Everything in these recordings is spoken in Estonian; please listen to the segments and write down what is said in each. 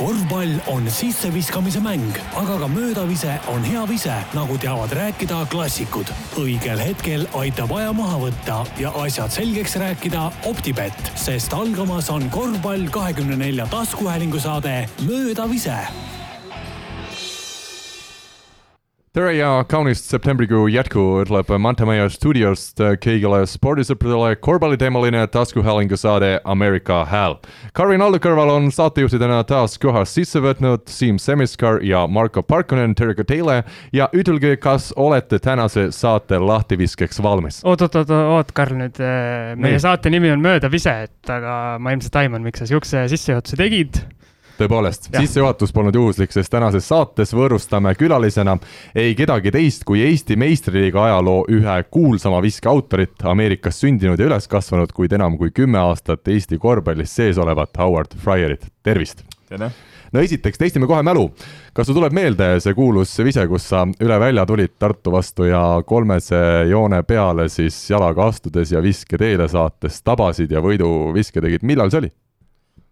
korvpall on sisseviskamise mäng, aga ka möödavise on hea vise, nagu teavad rääkida klassikud. õigel hetkel aitab aja maha võtta ja asjad selgeks rääkida Optibett, sest algamas on korvpall kahekümne nelja taskuhäälingu saade Möödavise tere ja kaunist septembrikuu jätku ütleb Mantameia stuudiost kõigile spordisõpradele korvpalliteemaline taskuhäälingu saade Ameerika hääl. Karin Allu kõrval on saatejuhtidena taas koha sisse võtnud Siim Semiskar ja Marko Parkonen, tere ka teile ja ütelge, kas olete tänase saate lahtiviskeks valmis? oot, oot, oot, oot, Karl nüüd, meie Nii. saate nimi on Möödavise, et aga ma ilmselt aiman, miks sa siukse sissejuhatuse tegid tõepoolest, sissejuhatus polnud juhuslik, sest tänases saates võõrustame külalisena ei kedagi teist kui Eesti meistriliiga ajaloo ühe kuulsama viske autorit, Ameerikas sündinud ja üles kasvanud, kuid enam kui kümme aastat Eesti korvpallis sees olevat Howard Fryerit, tervist! tere! no esiteks testime kohe mälu. kas sul tuleb meelde see kuulus vise, kus sa üle välja tulid Tartu vastu ja kolmese joone peale siis jalaga astudes ja viske teele saates tabasid ja võiduviske tegid, millal see oli?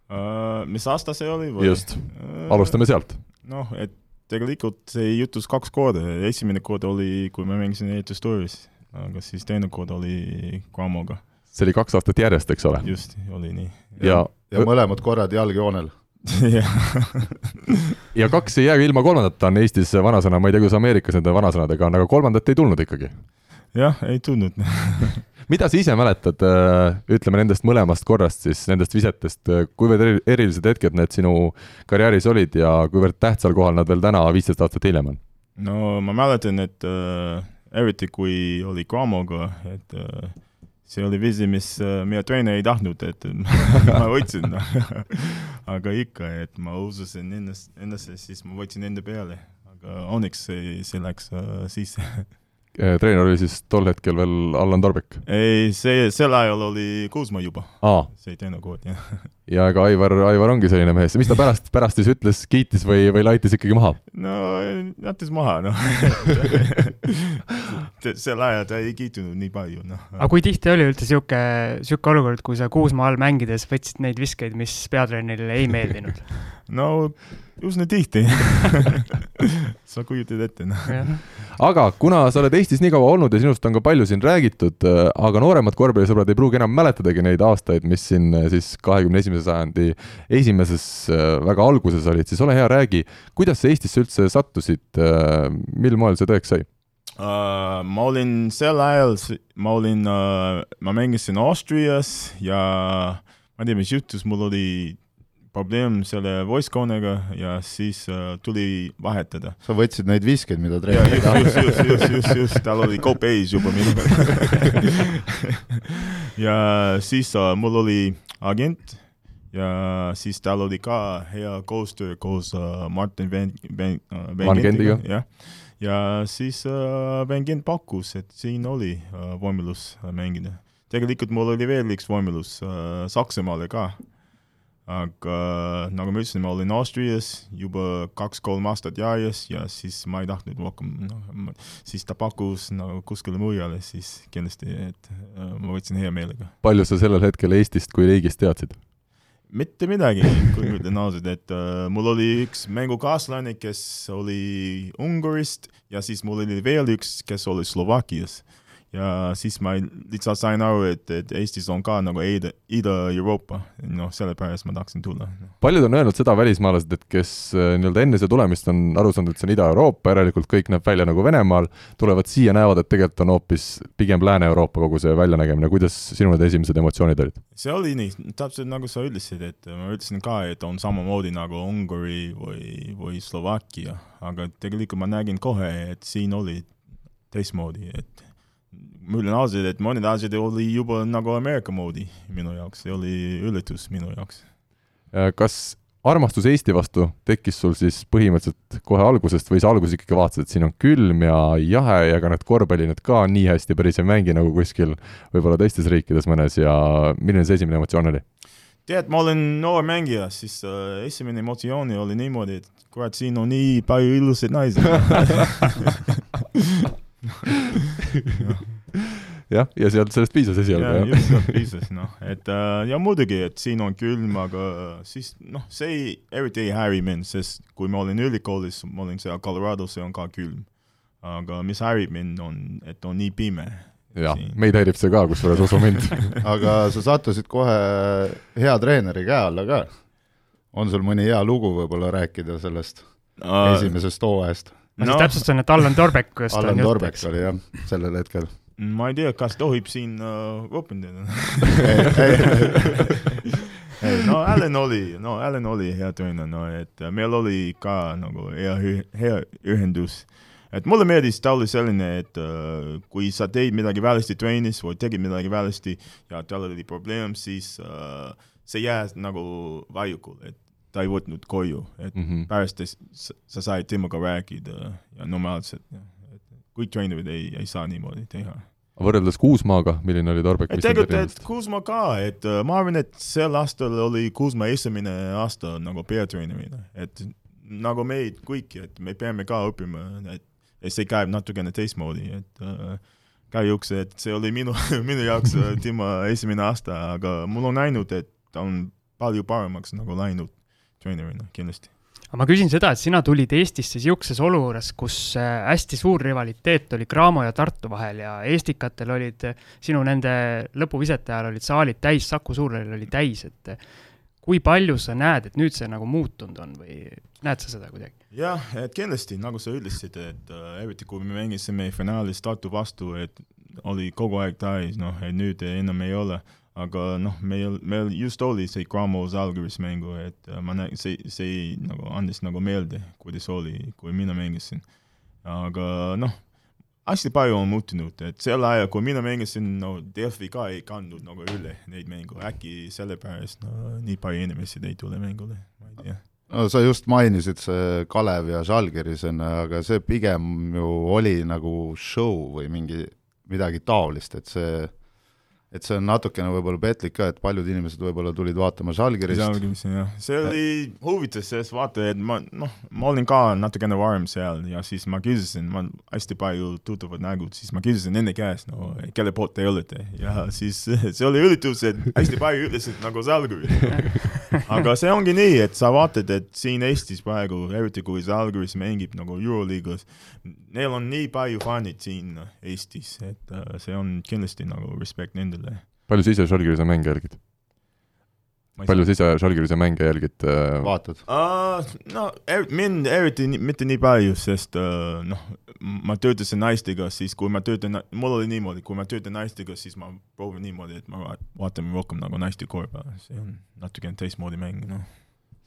Uh,. mis aasta see oli või? just uh,, alustame sealt. noh, et tegelikult see juhtus kaks korda, esimene kord oli, kui ma mängisin ehitustuuris, aga siis teine kord oli Gramoga. see oli kaks aastat järjest, eks ole? just, oli nii. ja, ja, ja mõlemad korrad jalgjoonel ja kaks ei jää ilma kolmandata, on Eestis vanasõna, ma ei tea, kuidas Ameerikas nende vanasõnadega on, aga kolmandat ei tulnud ikkagi? Jah, ei tulnud mida sa ise mäletad, äh, ütleme nendest mõlemast korrast siis, nendest visetest, äh, kuivõrd erilised hetked need sinu karjääris olid ja kuivõrd tähtsal kohal nad veel täna, viisteist aastat hiljem on? no ma mäletan, et äh, eriti kui oli Gramoga, et äh, see oli visi, mis äh, meie treener ei tahtnud, et ma võtsin. Aga ikka, et ma ususin ennast, endasse, siis ma võtsin enda peale, aga õnneks see, see läks äh, sisse treener oli siis tol hetkel veel Allan Torbek? ei, see, sel ajal oli Kuusma juba. see teine kood, jah. ja ega Aivar, Aivar ongi selline mees, mis ta pärast, pärast siis ütles, kiitis või, või laitis ikkagi maha? no jättis maha, noh sel ajal ta ei kiitnud nii palju, noh. aga kui tihti oli üldse niisugune, niisugune olukord, kui sa Kuusma all mängides võtsid neid viskeid, mis peatreenerile ei meeldinud no üsna tihti sa kujutad ette, noh. aga kuna sa oled Eestis nii kaua olnud ja sinust on ka palju siin räägitud, äh, aga nooremad korvpallisõbrad ei pruugi enam mäletadagi neid aastaid, mis siin äh, siis kahekümne esimese sajandi esimeses äh, väga alguses olid, siis ole hea, räägi, kuidas sa Eestisse üldse sattusid, mil moel see tõeks sai? Uh, ma olin sel ajal, ma olin uh,, ma mängisin Austrias ja ma ei tea, mis juhtus, mul oli probleem selle voice-cone'iga ja siis uh, tuli vahetada. sa võtsid neid viskeid, mida treener tahtis? just, just, just, just, just, tal oli kope ees juba minuga ja siis uh, mul oli agent ja siis tal oli ka hea koostöö koos uh, Martin Van, Van, uh, Van Gentiga, jah. ja siis uh, Van Gent pakkus, et siin oli võimalus mängida. tegelikult mul oli veel üks võimalus Saksamaale ka aga nagu ma ütlesin, ma olin Austrias juba kaks-kolm aastat järjest ja siis ma ei tahtnud rohkem, noh, siis ta pakkus nagu kuskile mujale, siis kindlasti, et äh, ma võtsin hea meelega. palju sa sellel hetkel Eestist kui riigist teadsid? Mitte midagi, kui ma ütlen ausalt, et uh, mul oli üks mängukaaslane, kes oli Ungarist ja siis mul oli veel üks, kes oli Slovakkias ja siis ma lihtsalt sain aru, et, et Eestis on ka nagu Ida, Ida-Euroopa, noh, sellepärast ma tahtsin tulla. paljud on öelnud seda, välismaalased, et kes äh, nii-öelda enne seda tulemist on aru saanud, et see on Ida-Euroopa, järelikult kõik näeb välja nagu Venemaal, tulevad siia, näevad, et tegelikult on hoopis pigem Lääne-Euroopa kogu see väljanägemine, kuidas sinu need esimesed emotsioonid olid? see oli nii, täpselt nagu sa ütlesid, et ma ütlesin ka, et on samamoodi nagu Ungari või, või Slovakkia, aga tegelikult ma nägin kohe, et siin oli teistmoodi, et ma ütlen ausalt, et mõned asjad oli juba nagu Ameerika moodi minu jaoks, see oli üllatus minu jaoks. Äh, kas armastus Eesti vastu tekkis sul siis põhimõtteliselt kohe algusest või sa alguses ikkagi vaatasid, et siin on külm ja jahe ja ega need korvpallinad ka nii hästi päris ei mängi nagu kuskil võib-olla teistes riikides mõnes ja milline see esimene emotsioon oli? tead, ma olen noor mängija, siis äh, esimene emotsioon oli niimoodi, et kurat, siin on nii palju ilusaid naisi jah, ja sealt sellest piisas esialgu, ja jah. just sealt piisas, noh, et äh, ja muidugi, et siin on külm, aga siis noh, see ei, eriti ei häiri mind, sest kui ma olin ülikoolis, ma olin seal Colorado's, see on ka külm. aga mis häirib mind, on, et on nii pime. jah, meid häirib see ka, kusjuures usu mind. aga sa sattusid kohe hea treeneri käe alla ka. on sul mõni hea lugu võib-olla rääkida sellest uh, esimesest hooajast? ma siis täpsustan, et Allan Torbekust Allan Torbek oli jah, sellel hetkel. Ma ei tea, kas tohib siin uh, ropendada. ei no Allan oli, no Allan oli hea treener, no et äh, meil oli ka nagu hea, hea ühendus. et mulle meeldis, ta oli selline, et uh, kui sa teed midagi valesti trennis või tegid midagi valesti ja tal oli probleem, siis uh, see jääs nagu vaiukule, et ta ei võtnud koju, et mm. -hmm. pärast sa, sa said temaga rääkida ja normaalselt, kõik treenerid ei, ei saa niimoodi teha võrreldes Kuusmaaga, milline oli Torbek? et tegelikult, et Kuusma ka, et äh, ma arvan, et sel aastal oli Kuusma esimene aasta nagu peatreenerina, et nagu meid kõiki, et me peame ka õppima, et see käib natukene teistmoodi, et äh, kahjuks, et see oli minu, minu jaoks äh, tema esimene aasta, aga mul on näinud, et ta on palju paremaks nagu läinud treenerina kindlasti. Aga ma küsin seda, et sina tulid Eestisse niisuguses olukorras, kus äh, hästi suur rivaliteet oli Graamo ja Tartu vahel ja eestikatel olid äh, sinu nende lõpuvisete ajal olid saalid täis, Saku Suurhall oli täis, et äh, kui palju sa näed, et nüüd see nagu muutunud on või näed sa seda kuidagi? jah, et kindlasti, nagu sa ütlesid, et eriti kui me mängisime finaalis Tartu vastu, et oli kogu aeg täis, noh, et nüüd enam ei ole, aga noh, meil, meil just oli see Gramo Žalgiris mängu, et äh, ma näen, see, see nagu andis nagu meelde, kuidas oli, kui mina mängisin. aga noh, hästi palju on muutunud, et sel ajal, kui mina mängisin, no Delfi ka ei kandnud nagu üle neid mängu, äkki sellepärast no nii palju inimesi ei tule mängule, ma ei tea no sa just mainisid see Kalev ja Žalgiris enne, aga see pigem ju oli nagu show või mingi midagi taolist, et see et see on natukene võib-olla petlik ka, et paljud inimesed võib-olla tulid vaatama Žalgirist, Žalgiris jah, see oli huvitav, sest vaata, et ma noh, ma olin ka natukene varem seal ja siis ma küsisin, ma hästi palju tuttavad nägud, siis ma küsisin nende käest, no kelle poolt te olete. Ja siis see oli üllatus, et hästi palju ütlesid nagu Žalgiris. aga see ongi nii, et sa vaatad, et siin Eestis praegu, eriti kui Žalgiris mängib nagu Euroliigas, neil on nii palju fännid siin Eestis, et äh, see on kindlasti nagu respekt nendele. palju sa ise Žalgirise mänge jälgid? palju sa ise Žalgirise mänge jälgid äh,? vaatad? Uh, no er, mind eriti mitte nii palju, sest uh, noh, ma töötasin naistega, siis kui ma töötan, mul oli niimoodi, kui ma töötan naistega, siis ma proovin niimoodi, et ma va- vaatan rohkem nagu naiste korvpalli, see on natukene teistmoodi mäng, noh.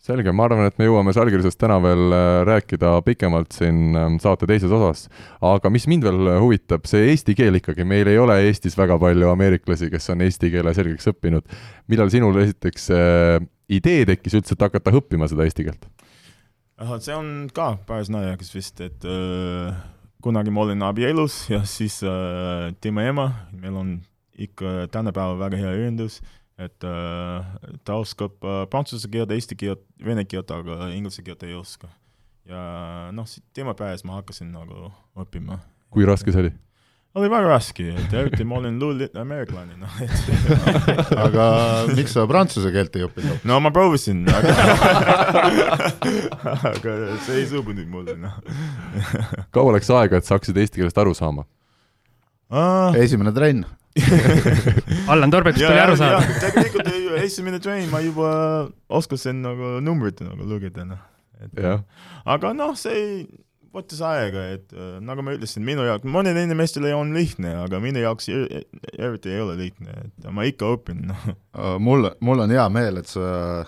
selge, ma arvan, et me jõuame Žalgirisest täna veel äh, rääkida pikemalt siin ähm, saate teises osas. aga mis mind veel äh, huvitab, see eesti keel ikkagi, meil ei ole Eestis väga palju ameeriklasi, kes on eesti keele selgeks õppinud. millal sinul esiteks äh, idee tekkis üldse, et hakata õppima seda eesti keelt? see on ka päris naljakas vist, et uh, kunagi ma olin abielus ja siis uh, tema ema, meil on ikka tänapäeval väga hea ühendus, et uh, ta oskab uh, prantsuse keelt, eesti keelt, vene keelt, aga inglise keelt ei oska. ja noh, tema pärast ma hakkasin nagu õppima. kui raske see oli? oli väga raske, et eriti ma olin luul- ameeriklane, noh, et aga miks sa prantsuse keelt ei õppinud? no ma proovisin, aga aga see ei sobinud mulle, noh kaua läks aega, et sa hakkasid eesti keelest aru saama? uh,. esimene trenn. Allan Torbekust oli aru saada. tegelikult ei- esimene trenn ma juba oskasin nagu numbrit nagu lugeda, noh. aga noh, see ei, võttis aega, et äh, nagu ma ütlesin, minu jaoks, mõnele inimestele on lihtne, aga minu jaoks er- eriti ei ole lihtne, et ma ikka õpin, noh. mul, mul on hea meel, et sa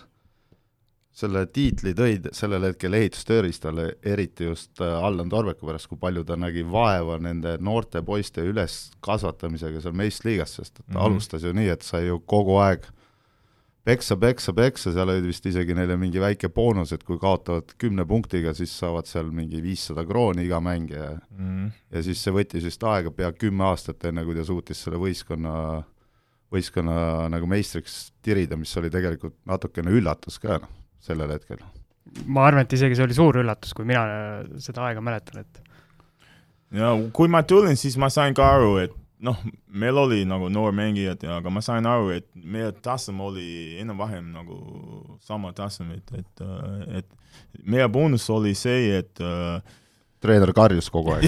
selle tiitli tõid sellel hetkel ehitustööristale, eriti just äh, Allan Torbeku pärast, kui palju ta nägi vaeva nende noorte poiste üleskasvatamisega seal meistriliigas, sest et ta mm. -hmm. alustas ju nii, et sai ju kogu aeg peksa, peksa, peksa, seal olid vist isegi neile mingi väike boonus, et kui kaotavad kümne punktiga, siis saavad seal mingi viissada krooni iga mängija Mm. ja siis see võttis vist aega pea kümme aastat, enne kui ta suutis selle võistkonna, võistkonna nagu meistriks tirida, mis oli tegelikult natukene üllatus ka noh, sellel hetkel. ma arvan, et isegi see oli suur üllatus, kui mina seda aega mäletan, et ja kui ma tulin, siis ma sain ka aru, et noh, meil oli nagu noormängijad ja, aga ma sain aru, et meie tasem oli enam-vähem nagu sama tasemel, et, et meie boonus oli see, et äh, treener karjus kogu aeg.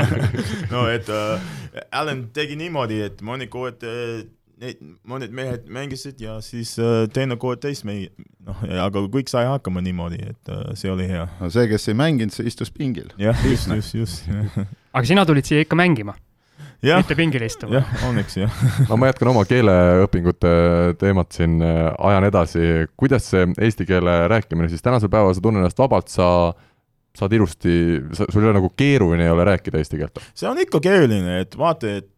no et äh, Allan tegi niimoodi, et mõnikord äh, need mõned mehed mängisid ja siis äh, teine kord teist mängib, noh, aga kõik sai hakkama niimoodi, et äh, see oli hea. no see, kes ei mänginud, see istus pingil. jah, just, just, just, aga sina tulid siia ikka mängima, jah, mitte pingile istuma? jah, õnneks jah. no ma jätkan oma keeleõpingute teemat siin, ajan edasi, kuidas see eesti keele rääkimine siis tänasel päeval, sa tunned ennast vabalt, sa saad ilusti, sul ei ole nagu keeruline ei ole rääkida eesti keelt? see on ikka keeruline, et vaata, et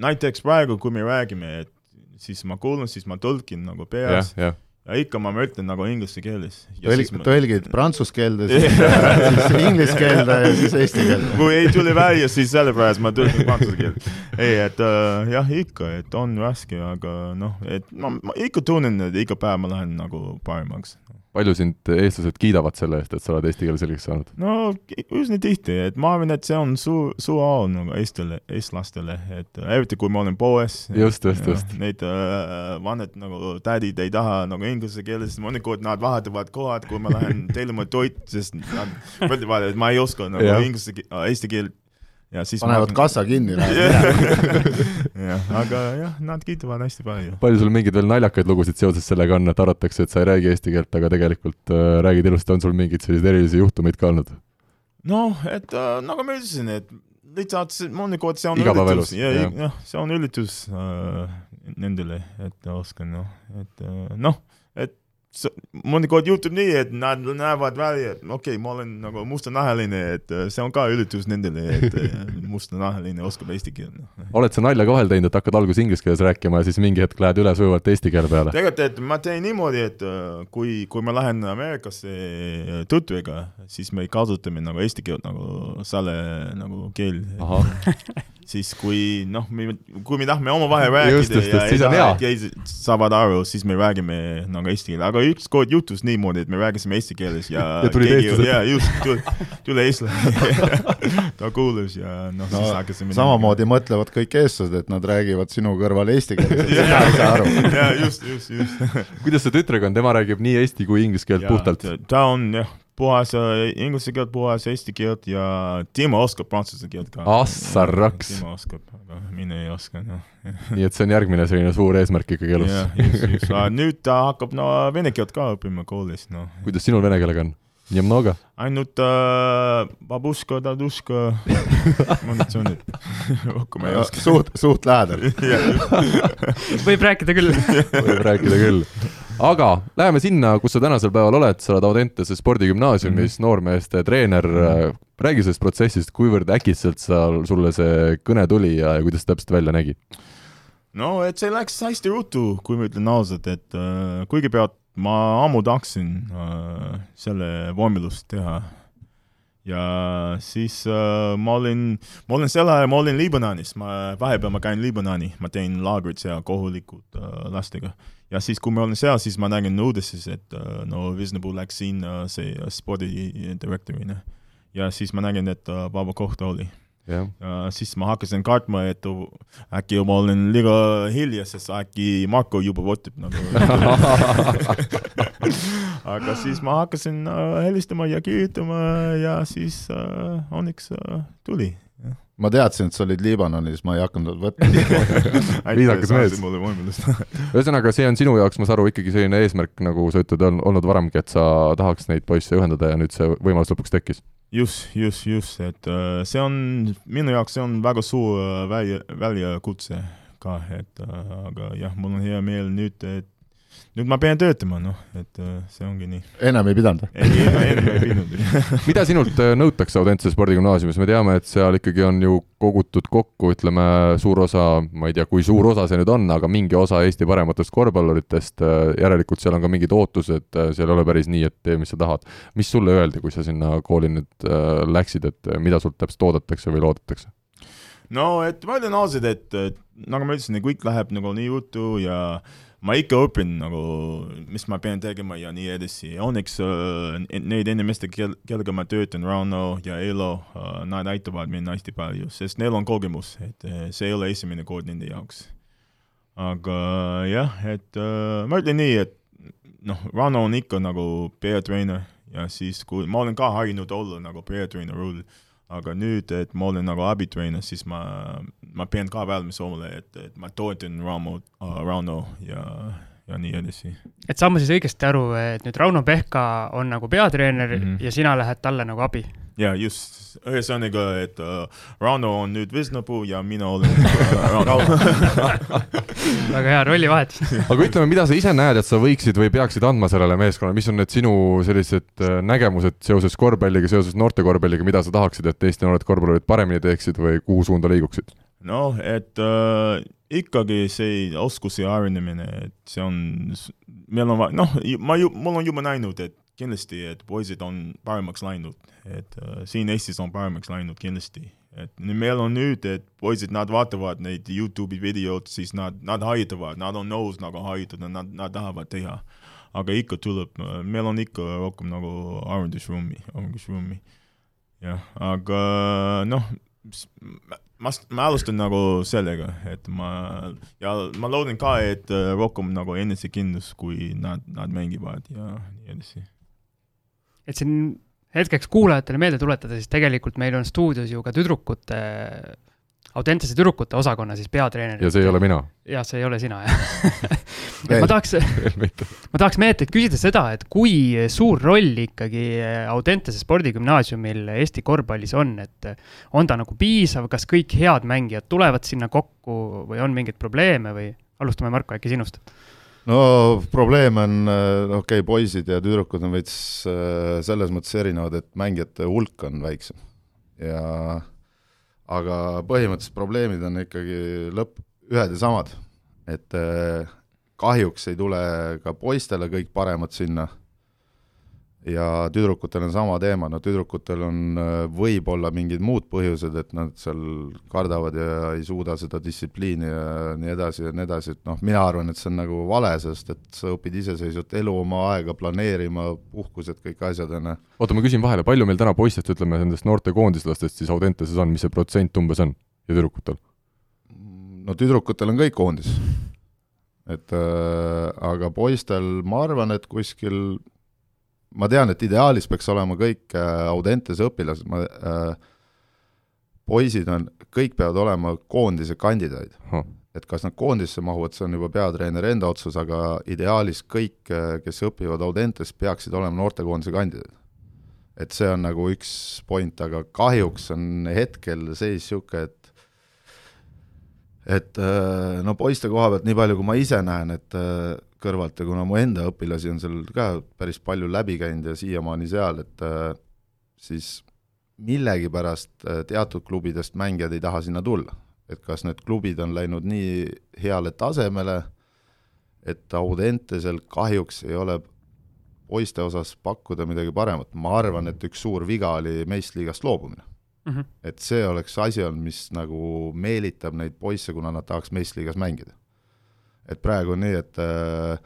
näiteks praegu, kui me räägime, et siis ma kuulan, siis ma tõlgin nagu peas, jah. ja ikka ma mõtlen nagu inglise keeles. tõlg-, tõlgid prantsuse keelde, siis siis inglise keelde ja siis eesti keelde. kui ei tule välja, siis sellepärast ma tõlgin prantsuse keelt. ei, et äh, jah, ikka, et on raske, aga noh, et ma, ma ikka tunnen, et iga päev ma lähen nagu paremaks. Palju sind eestlased kiidavad selle eest, et sa oled eesti keele selgeks saanud? no üsna tihti, et ma arvan, et see on suur, suur au nagu Eestile, eestlastele, et äh, eriti kui ma olen poes. Just, just, just. Need äh, vanad nagu tädid ei taha nagu inglise keeles, mõnikord nad vahetavad kohad, kui ma lähen tellima toit, sest nad mõtlevad, et ma ei oska nagu inglise, eesti keelt. Ja siis panevad ma kassa kinni, minema. jah, aga jah, nad kiidavad hästi palju. palju sul mingeid veel naljakaid lugusid seoses sellega on, et arvatakse, et sa ei räägi eesti keelt, aga tegelikult äh, räägid ilusti, on sul mingeid selliseid erilisi juhtumeid ka olnud? noh, et äh, nagu ma ütlesin, et lihtsalt mõnikord see on ja jah. jah, see on üritus äh, nendele, et oskan noh, et äh, noh, mõnikord juhtub nii, et nad näevad välja, et okei okay,, ma olen nagu mustanahaline, et äh, see on ka üritus nendele, et äh, mustanahaline oskab eesti keelt no.. oled sa nalja ka vahel teinud, et hakkad alguses inglise keeles rääkima ja siis mingi hetk lähed üle sujuvalt eesti keele peale? tegelikult, et ma teen niimoodi, et äh, kui, kui ma lähen Ameerikasse tuttavaga, siis me kasutame nagu eesti keelt nagu selle nagu keel. siis kui noh, kui me tahame omavahel rääkida Just, ja just, hea. teised saavad aru, siis me räägime nagu eesti keeles, aga ükskord juhtus niimoodi, et me rääkisime eesti keeles ja Ja tulid eestlased. ja just, tuli, tuli eestlane. ta kuulas ja noh no,, siis hakkasime samamoodi mõtlevad kõik eestlased, et nad räägivad sinu kõrval eesti keeles, sina ei saa aru. ja just, just, just. kuidas see tütrega on, tema räägib nii eesti kui inglise keelt puhtalt? ta on jah, puhas äh, inglise keelt , puhas eesti keelt ja Timo oskab prantsuse keelt ka . Assaraks. Timo oskab , aga mina ei oska , noh . nii et see on järgmine selline suur eesmärk ikkagi elus . jah , just , just , nüüd ta hakkab no vene keelt ka õppima koolis , noh . kuidas sinul vene keelega on ? Немного ? ainult äh, babuška , daduška , mõned sõnad . rohkem ma ei oska . suht , suht lähedal . võib rääkida küll . võib rääkida küll . aga läheme sinna, kus sa tänasel päeval oled, sa oled Audentese spordigümnaasiumis mm -hmm. noormeeste treener. räägi sellest protsessist, kuivõrd äkitselt sa, sulle see kõne tuli ja, ja kuidas täpselt välja nägi? no et see läks hästi ruttu, kui ma ütlen ausalt, et äh, kõigepealt ma ammu tahtsin äh, selle vormelust teha. Ja siis äh, ma olin, ma olin sel ajal, ma olin Liibanonis, ma vahepeal ma käin Liibanoni, ma teen laagrit seal kohulikult äh, lastega. ja siis, kui ma olin seal, siis ma nägin uudises, et äh, no Visnapuu läks sinna see äh, spordidirektorina. ja siis ma nägin, et äh, vaba koht oli ja siis ma hakkasin kartma, et äkki ma olen liiga hilja, sest äkki Marko juba võtab nagu. aga siis ma hakkasin äh, helistama ja kirjutama ja siis äh, õnneks äh, tuli. ma teadsin, et sa olid Liibanonis, ma ei hakanud võtma. Viisakas mees. ühesõnaga, see on sinu jaoks, ma saan aru, ikkagi selline eesmärk, nagu sa ütled, on olnud varemgi, et sa tahaks neid poisse ühendada ja nüüd see võimalus lõpuks tekkis. just, just, just, et äh, see on minu jaoks, see on väga suur äh, välja, väljakutse ka, et äh, aga jah, mul on hea meel nüüd, et nüüd ma pean töötama, noh, et äh, see ongi nii. ennem ei pidanud? ei, ennem ei pidanud. mida sinult äh, nõutakse Audentse spordigümnaasiumis, me teame, et seal ikkagi on ju kogutud kokku, ütleme, suur osa, ma ei tea, kui suur osa see nüüd on, aga mingi osa Eesti parematest korvpalluritest, järelikult seal on ka mingid ootused, seal ei ole päris nii, et tee, mis sa tahad. mis sulle öeldi, kui sa sinna kooli nüüd äh, läksid, et äh, mida sult täpselt oodatakse või loodetakse? no et ma ütlen ausalt, et et nagu ma ütlesin, kõik läheb nagu nii juttu ja ma ikka õpin nagu, mis ma pean tegema ja nii edasi. õnneks äh, neid inimesi, kel-, kellega ma töötan, Rauno ja Eilo äh,, nad aitavad mind hästi palju, sest neil on kogemus, et äh, see ei ole esimene kord nende jaoks. aga jah, et äh, ma ütlen nii, et noh, Rauno on ikka nagu peatreener ja siis, kui ma olen ka harjunud olla nagu peatreener roll, aga nüüd, et ma olen nagu abitreener, siis ma, ma pean ka valmis olema, et, et ma toetan Rauno uh,, Rauno ja, ja nii edasi. et saan ma siis õigesti aru, et nüüd Rauno Pehka on nagu peatreener mm. -hmm. ja sina lähed talle nagu abi? Ja just, ühesõnaga, et uh, Rauno on nüüd Vesnapuu ja mina olen uh, Rauno. väga hea rollivahetus. aga ütleme, mida sa ise näed, et sa võiksid või peaksid andma sellele meeskonnale, mis on need sinu sellised äh, nägemused seoses korvpalliga, seoses noortekorvpalliga, mida sa tahaksid, et Eesti noored korvpallurid paremini teeksid või kuhu suunda liiguksid? noh, et äh, ikkagi see oskuse arenemine, et see on, meil on, noh, ma ju, mul on juba näinud, et kindlasti, et poisid on paremaks läinud, et äh, siin Eestis on paremaks läinud kindlasti. et meil on nüüd, et poisid, nad vaatavad neid Youtube'i videod, siis nad, nad harjutavad, nad on nõus nagu harjutada, nad, nad tahavad teha. aga ikka tuleb, meil on ikka rohkem nagu arendusruumi, arendusruumi. jah, aga noh, ma, ma alustan nagu sellega, et ma ja ma loodan ka, et äh, rohkem nagu enesekindlus, kui nad, nad mängivad ja nii edasi. Et siin hetkeks kuulajatele meelde tuletada, siis tegelikult meil on stuudios ju ka tüdrukute, Audentese tüdrukute osakonna siis peatreener. ja see ei ole mina, jah, see ei ole sina, jah. ma tahaks, ma tahaks Meetrit küsida seda, et kui suur roll ikkagi Audentese spordigümnaasiumil Eesti korvpallis on, et on ta nagu piisav, kas kõik head mängijad tulevad sinna kokku või on mingeid probleeme või alustame, Marko, äkki sinust? No probleem on, okei okay,, poisid ja tüdrukud on veits äh, selles mõttes erinevad, et mängijate hulk on väiksem. Ja aga põhimõtteliselt probleemid on ikkagi lõpp, ühed ja samad, et äh, kahjuks ei tule ka poistele kõik paremad sinna ja tüdrukutel on sama teema, no tüdrukutel on äh, võib-olla mingid muud põhjused, et nad seal kardavad ja ei suuda seda distsipliini ja nii edasi ja nii edasi, et noh, mina arvan, et see on nagu vale, sest et sa õpid iseseisvat elu, oma aega planeerima, puhkused, kõik asjad, on ju. oota, ma küsin vahele, palju meil täna poistest, ütleme nendest noortekoondislastest siis Audenteses on, mis see protsent umbes on ja tüdrukutel? no tüdrukutel on kõik koondis. et äh, aga poistel ma arvan, et kuskil ma tean, et ideaalis peaks olema kõik äh, Audentese õpilased, ma äh, poisid on, kõik peavad olema koondise kandidaadid. et kas nad koondisse mahuvad, see on juba peatreeneri enda otsus, aga ideaalis kõik, kes õpivad Audentes, peaksid olema noortekoondise kandidaadid. et see on nagu üks point, aga kahjuks on hetkel seis niisugune, et et äh, no poiste koha pealt nii palju, kui ma ise näen, et äh, kõrvalt ja kuna mu enda õpilasi on seal ka päris palju läbi käinud ja siiamaani seal, et äh, siis millegipärast teatud klubidest mängijad ei taha sinna tulla. et kas need klubid on läinud nii heale tasemele, et Audentesel kahjuks ei ole poiste osas pakkuda midagi paremat, ma arvan, et üks suur viga oli meistriliigast loobumine Mhm. et see oleks asi olnud, mis nagu meelitab neid poisse, kuna nad tahaks meistriliigas mängida. et praegu on nii, et äh,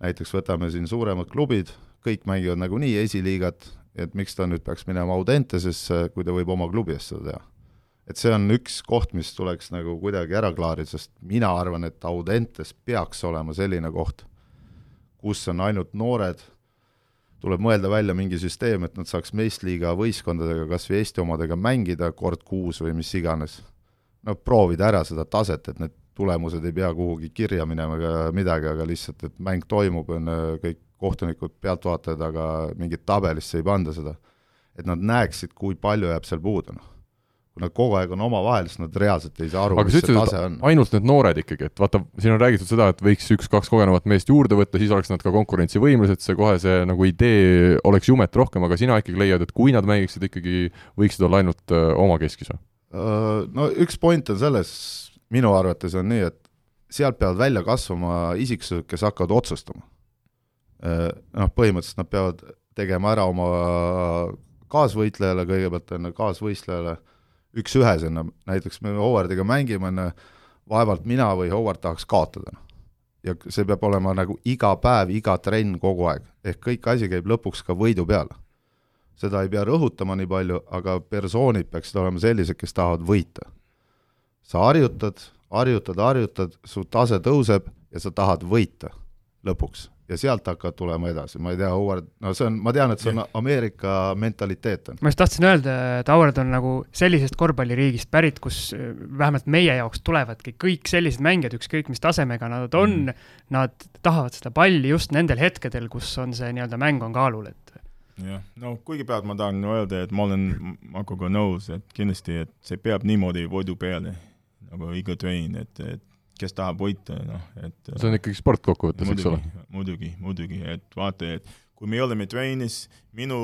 näiteks võtame siin suuremad klubid, kõik mängivad nagunii esiliigat, et miks ta nüüd peaks minema Audentesesse, kui ta võib oma klubi eest seda teha. et see on üks koht, mis tuleks nagu kuidagi ära klaarida, sest mina arvan, et Audentes peaks olema selline koht, kus on ainult noored, tuleb mõelda välja mingi süsteem, et nad saaks meistriliiga võistkondadega, kas või Eesti omadega mängida kord kuus või mis iganes. no proovida ära seda taset, et need tulemused ei pea kuhugi kirja minema ega midagi, aga lihtsalt, et mäng toimub, on äh, kõik kohtunikud, pealtvaatajad, aga mingit tabelisse ei panda seda. et nad näeksid, kui palju jääb seal puudu, noh. Kui nad kogu aeg on omavahel, siis nad reaalselt ei saa aru, mis see tase on. ainult need noored ikkagi, et vaata, siin on räägitud seda, et võiks üks-kaks kogenevat meest juurde võtta, siis oleks nad ka konkurentsivõimelised, see kohe see nagu idee oleks jumet rohkem, aga sina ikkagi leiad, et kui nad mängiksid ikkagi, võiksid olla ainult öö, omakeskis või? Äh, No üks point on selles, minu arvates on nii, et sealt peavad välja kasvama isiksused, kes hakkavad otsustama. Noh, põhimõtteliselt nad peavad tegema ära oma kaasvõitlejale kõigepealt, on ju, kaasvõistlejale, üks-ühesena, näiteks me Howardiga mängime, on ju, vaevalt mina või Howard tahaks kaotada. ja see peab olema nagu iga päev, iga trenn kogu aeg, ehk kõik asi käib lõpuks ka võidu peale. seda ei pea rõhutama nii palju, aga persoonid peaksid olema sellised, kes tahavad võita. sa harjutad, harjutad, harjutad, su tase tõuseb ja sa tahad võita lõpuks ja sealt hakkavad tulema edasi, ma ei tea, Howard, no see on, ma tean, et see on Ameerika mentaliteet on. ma just tahtsin öelda, et Howard on nagu sellisest korvpalliriigist pärit, kus äh, vähemalt meie jaoks tulevadki kõik sellised mängijad, ükskõik mis tasemega nad on mm., nad tahavad seda palli just nendel hetkedel, kus on see nii-öelda mäng on kaalul, et jah, no kuigipealt ma tahan öelda, et ma olen Markoga nõus, et kindlasti, et see peab niimoodi võidu peale, nagu iga trenn, et, et kes tahab võita, noh, et see on ikkagi sport kokkuvõttes, eks ole? muidugi, muidugi, et vaata, et kui me oleme trennis, minu,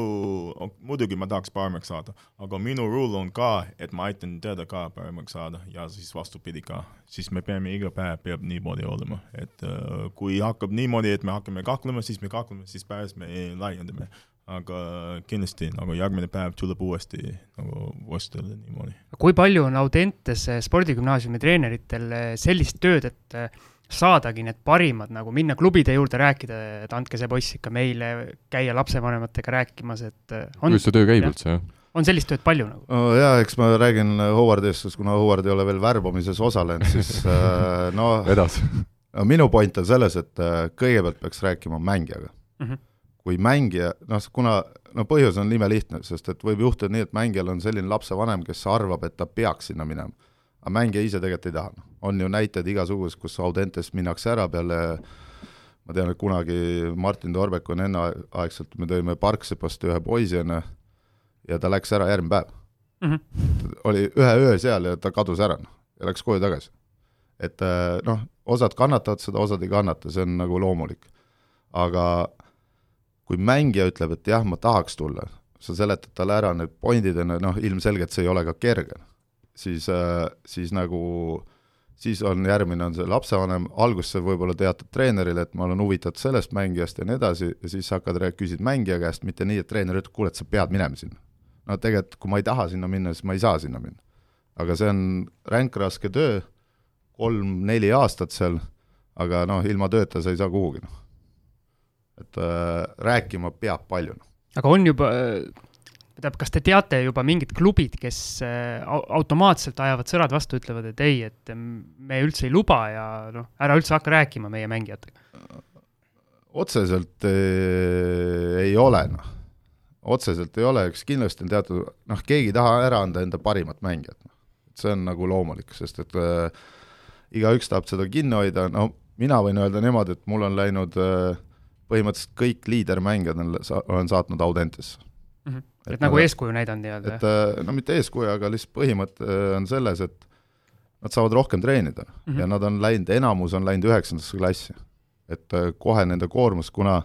muidugi ma tahaks paremaks saada, aga minu rule on ka, et ma aitan teda ka paremaks saada ja siis vastupidi ka. siis me peame iga päev, peab niimoodi olema, et uh, kui hakkab niimoodi, et me hakkame kaklema, siis me kakleme, siis pärast me laiendame aga kindlasti nagu järgmine päev tuleb uuesti nagu võistleda niimoodi. kui palju on Audentes spordigümnaasiumi treeneritel sellist tööd, et saadagi need parimad nagu minna klubide juurde rääkida, et andke see poiss ikka meile, käia lapsevanematega rääkimas, et on kuidas see töö käib üldse, jah? on sellist tööd palju nagu no,? jaa, eks ma räägin Howardist, sest kuna Howard ei ole veel värbamises osalenud, siis äh, no edasi. minu point on selles, et kõigepealt peaks rääkima mängijaga mm. -hmm kui mängija, noh, kuna no põhjus on imelihtne, sest et võib juhtuda nii, et mängijal on selline lapsevanem, kes arvab, et ta peaks sinna minema. aga mängija ise tegelikult ei taha, noh. on ju näiteid igasugused, kus Audentest minnakse ära peale ma tean, et kunagi Martin Torbek on enneaegselt, me tõime Parksepast ühe poisi, on ju, ja ta läks ära järgmine päev mm. -hmm. oli ühe öö seal ja ta kadus ära, noh, ja läks koju tagasi. et noh, osad kannatavad seda, osad ei kannata, see on nagu loomulik. aga kui mängija ütleb, et jah, ma tahaks tulla, sa seletad talle ära need pointid, ju, noh, ilmselgelt see ei ole ka kerge, siis, äh, siis nagu siis on järgmine, on see lapsevanem, alguses sa võib-olla teatad treenerile, et ma olen huvitatud sellest mängijast ja nii edasi, ja siis sa hakkad, küsid mängija käest, mitte nii, et treener ütleb, kuule, et sa pead minema sinna. no tegelikult, kui ma ei taha sinna minna, siis ma ei saa sinna minna. aga see on ränk raske töö, kolm-neli aastat seal, aga noh, ilma tööta sa ei saa kuhugi, noh et äh, rääkima peab palju. Noh. aga on juba, tähendab, kas te teate juba mingid klubid, kes äh, automaatselt ajavad sõrad vastu, ütlevad, et ei, et me üldse ei luba ja noh, ära üldse hakka rääkima meie mängijatega? otseselt äh, ei ole, noh. otseselt ei ole, eks kindlasti on teatud, noh, keegi ei taha ära anda enda parimat mängijat, noh. see on nagu loomulik, sest et äh, igaüks tahab seda kinni hoida, no mina võin öelda niimoodi, et mul on läinud äh, põhimõtteliselt kõik liidermängijad on, olen saatnud Audentesse mm. -hmm. et, et nagu eeskuju näidanud nii-öelda? et äh, no mitte eeskuju, aga lihtsalt põhimõte äh, on selles, et nad saavad rohkem treenida mm -hmm. ja nad on läinud, enamus on läinud üheksandasse klassi. et äh, kohe nende koormus, kuna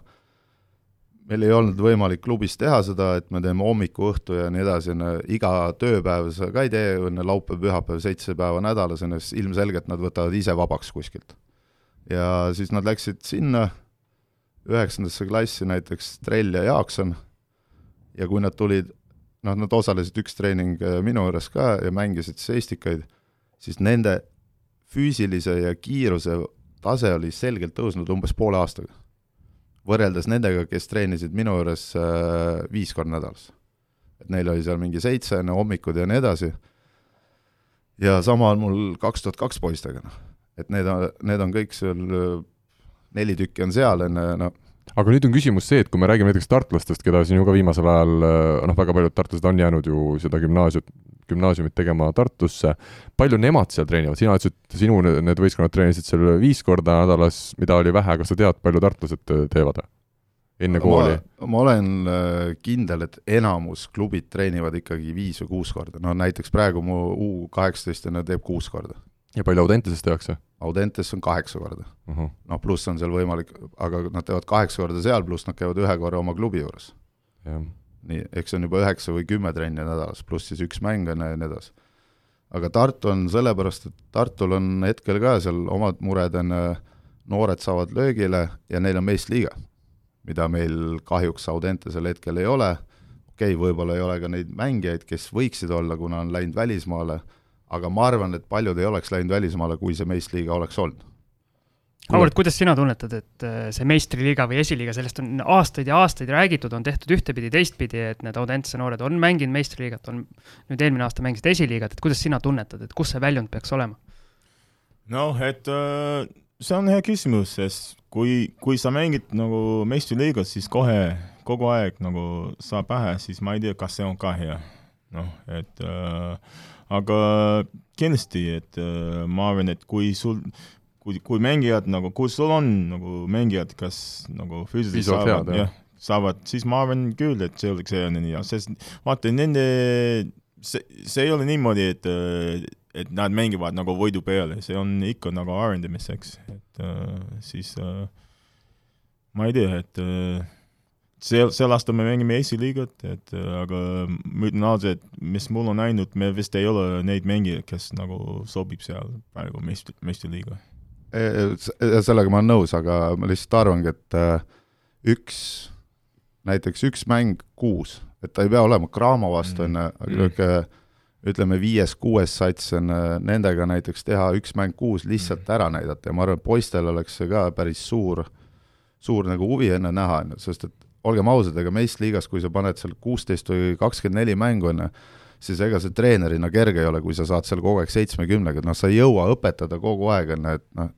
meil ei olnud võimalik klubis teha seda, et me teeme hommiku, õhtu ja nii edasi, on ju, iga tööpäev sa ka ei tee, on ju, laupäev, pühapäev, seitse päeva nädalas, on ju, siis ilmselgelt nad võtavad ise vabaks kuskilt. ja siis nad läksid sinna üheksandasse klassi näiteks Trell ja Jaakson ja kui nad tulid, noh, nad osalesid üks treening äh, minu juures ka ja mängisid siis Estikaid, siis nende füüsilise ja kiiruse tase oli selgelt tõusnud umbes poole aastaga. võrreldes nendega, kes treenisid minu juures äh, viis korda nädalas. et neil oli seal mingi seitse enne hommikud ja nii edasi, ja sama on mul kaks tuhat kaks poistega, noh. et need on, need on kõik seal äh, neli tükki on seal, on ju, no aga nüüd on küsimus see, et kui me räägime näiteks tartlastest, keda siin ju ka viimasel ajal noh, väga paljud tartlased on jäänud ju seda gümnaasiumit, gümnaasiumit tegema Tartusse, palju nemad seal treenivad, sina ütlesid, sinu need võistkonnad treenisid seal viis korda nädalas, mida oli vähe, kas sa tead, palju tartlased teevad enne kooli? ma olen äh, kindel, et enamus klubid treenivad ikkagi viis või kuus korda, no näiteks praegu mu U kaheksateistlane teeb kuus korda. ja palju Audentases tehakse? Audentes on kaheksa korda uh -huh.. noh, pluss on seal võimalik, aga nad teevad kaheksa korda seal, pluss nad käivad ühe korra oma klubi juures. nii, eks see on juba üheksa või kümme trenni nädalas, pluss siis üks mäng on ja nii edasi. aga Tartu on sellepärast, et Tartul on hetkel ka seal omad mured, on noored saavad löögile ja neil on meistriliiga, mida meil kahjuks Audentesel hetkel ei ole, okei okei okay,, võib-olla ei ole ka neid mängijaid, kes võiksid olla, kuna on läinud välismaale, aga ma arvan, et paljud ei oleks läinud välismaale, kui see meistriliiga oleks olnud Auväärt, kuidas sina tunnetad, et äh, see meistriliiga või esiliiga, sellest on aastaid ja aastaid räägitud, on tehtud ühtepidi, teistpidi, et need Audentse noored on mänginud meistriliigat, on nüüd eelmine aasta mängisid esiliigat, et kuidas sina tunnetad, et kus see väljund peaks olema? noh, et äh, see on hea küsimus, sest kui, kui sa mängid nagu meistriliigas, siis kohe, kogu aeg nagu saab pähe, siis ma ei tea, kas see on ka hea. noh, et äh, aga kindlasti, et äh, ma arvan, et kui sul kui, kui mängijad nagu, kui sul on nagu mängijad, kas nagu füüsiliselt saavad, jah, saavad, siis ma arvan küll, et see oleks hea nii, sest vaata, nende, see, see ei ole niimoodi, et et nad mängivad nagu võidu peale, see on ikka nagu arendamiseks, et uh, siis uh, ma ei tea, et uh, sel, sel aastal me mängime Eesti liigat, et aga ma ütlen ausalt, mis mul on näinud, me vist ei ole neid mängijaid, kes nagu sobib seal praegu meistri, meistriliiga sellega ma olen nõus, aga ma lihtsalt arvangi, et äh, üks, näiteks üks mäng kuus, et ta ei pea olema Cramo vastu, on ju, aga mm. niisugune ütleme, viies-kuues sats on äh, nendega näiteks teha üks mäng kuus lihtsalt mm. ära näidata ja ma arvan, et poistel oleks see ka päris suur, suur nagu huvi enne näha, on ju, sest et olgem ausad, ega meistriliigas, kui sa paned seal kuusteist või kakskümmend neli mängu, on ju, siis ega see treenerina kerge ei ole, kui sa saad seal kogu aeg seitsmekümnega, et noh, sa ei jõua õpetada kogu aeg, on ju, et noh,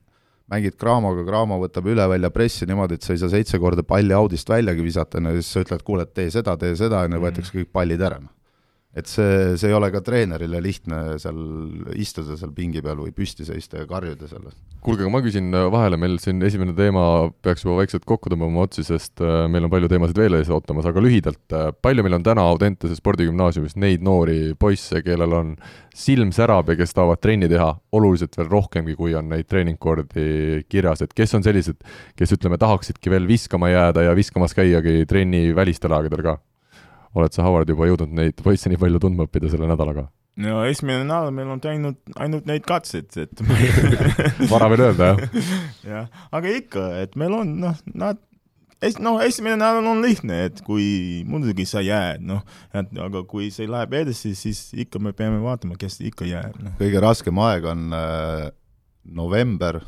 mängid Craamoga, Craamo võtab üle välja pressi niimoodi, et sa ei saa seitse korda palli audist väljagi visata, on ju, siis sa ütled, kuule, tee seda, tee seda, on ju, Mhm. võetakse kõik pallid ära, noh. Et see, see ei ole ka treenerile lihtne seal istuda seal pingi peal või püsti seista ja karjuda seal. kuulge, aga ma küsin äh, vahele, meil siin esimene teema peaks juba vaikselt kokku tõmbama otsi, sest äh, meil on palju teemasid veel ees ootamas, aga lühidalt, äh, palju meil on täna Audentese spordigümnaasiumis neid noori poisse, kellel on silm särab ja kes tahavad trenni teha oluliselt veel rohkemgi, kui on neid treeningkordi kirjas, et kes on sellised, kes ütleme, tahaksidki veel viskama jääda ja viskamas käiagi trenni välistel aegadel ka? Oled sa, Howard, juba jõudnud neid poisse nii palju tundma õppida selle nädalaga? no esimene nädal meil on teinud ainult neid katseid, et vara veel öelda, jah? jah, aga ikka, et meil on, noh, nad es-, noh, esimene nädal on lihtne, et kui muidugi sa jääd, noh, et aga kui see läheb edasi, siis ikka me peame vaatama, kes ikka jääb, noh. kõige raskem aeg on äh, november,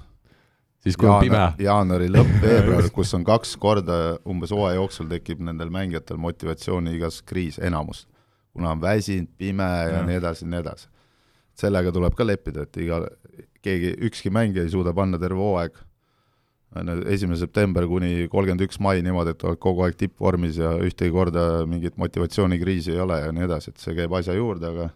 siis kui on pime. jaanuari lõpp, veebruar, kus on kaks korda umbes hooaja jooksul tekib nendel mängijatel motivatsiooni igas kriis, enamus. kuna on väsinud, pime ja, ja nii edasi ja nii edasi. sellega tuleb ka leppida, et iga, keegi, ükski mängija ei suuda panna terve hooaeg on ju, esimene september kuni kolmkümmend üks mai niimoodi, et oled kogu aeg tippvormis ja ühtegi korda mingit motivatsioonikriisi ei ole ja nii edasi, et see käib asja juurde, aga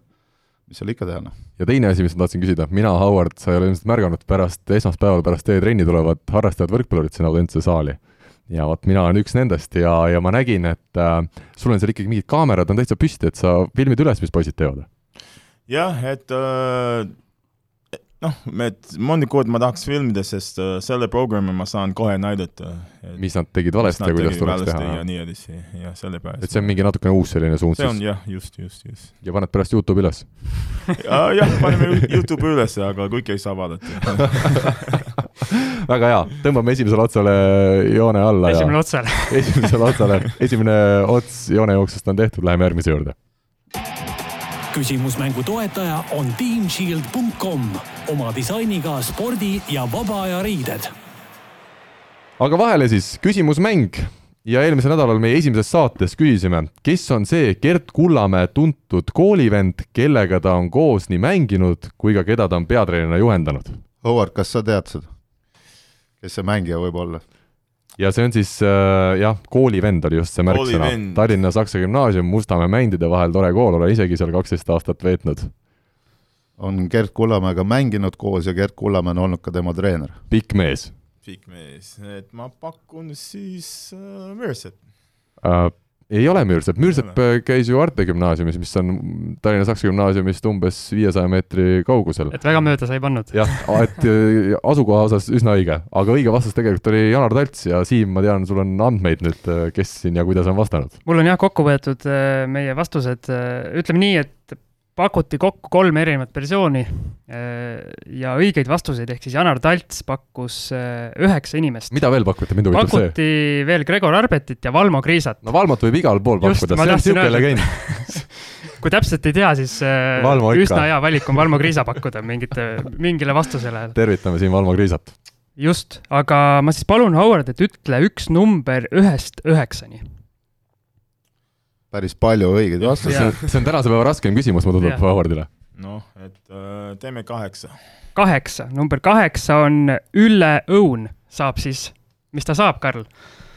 mis seal ikka teha, noh. ja teine asi, mis ma tahtsin küsida, mina, Howard, sa ei ole ilmselt märganud, pärast esmaspäeval pärast teie trenni tulevad harrastajad võrkpallurid sinna Audentse saali. ja vot mina olen üks nendest ja, ja ma nägin, et äh, sul on seal ikkagi mingid kaamerad on täitsa püsti, et sa filmid üles, mis poisid teevad. jah, et äh, noh, et mõni kord ma tahaks filmida, sest uh, selle programmi ma saan kohe näidata. mis nad tegid valesti ja kuidas tuleks teha. ja nii edasi, jah, sellepärast. et see on mingi natukene uus selline suund see on siis. jah, just, just, just. ja paned pärast Youtube'i üles jah, paneme Youtube'i üles, aga kõike ei saa vaadata väga hea, tõmbame esimesele otsale joone alla. esimene otsale esimesele otsale, esimene ots joonejooksust on tehtud, läheme järgmise juurde küsimusmängu toetaja on teamshield.com oma disainiga spordi ja vaba aja riided. aga vahele siis küsimusmäng ja eelmisel nädalal meie esimeses saates küsisime, kes on see Gert Kullamäe tuntud koolivend, kellega ta on koos nii mänginud kui ka keda ta on peatreenerina juhendanud. Howard, kas sa tead seda? kes see mängija võib olla? Ja see on siis äh, jah, koolivend oli just see märksõna. Tallinna Saksa Gümnaasium Mustamäe mändide vahel, tore kool, olen isegi seal kaksteist aastat veetnud. on Gert Kullamäega mänginud koos ja Gert Kullamäe on olnud ka tema treener. pikk mees. pikk mees, et ma pakun siis äh, Müürsepp äh, ei ole Müürsepp, Müürsepp käis ju Arte gümnaasiumis, mis on Tallinna Saksa gümnaasiumist umbes viiesaja meetri kaugusel. et väga mööda sa ei pannud? jah, et äh, asukoha osas üsna õige, aga õige vastus tegelikult oli Janar Talts ja Siim, ma tean, sul on andmeid nüüd, kes siin ja kuidas on vastanud. mul on jah kokku võetud meie vastused, ütleme nii, et pakuti kokku kolm erinevat versiooni äh, ja õigeid vastuseid, ehk siis Janar Talts pakkus äh, üheksa inimest. mida veel pakuti, mind huvitab see? pakuti veel Gregor Arbetit ja Valmo Kriisat. no Valmot võib igal pool Just, pakkuda, see on niisugune legend. kui täpselt ei tea, siis äh, Valmo üsna hea valik on Valmo Kriisa pakkuda mingite, mingile vastusele. tervitame siin Valmo Kriisat. just, aga ma siis palun, Howard, et ütle üks number ühest üheksani. Päris palju õigeid vastuseid. See on tänase päeva raskem küsimus, mulle tundub. Howardile. noh, et äh, teeme kaheksa. kaheksa, number kaheksa on Ülle Õun, saab siis, mis ta saab, Karl?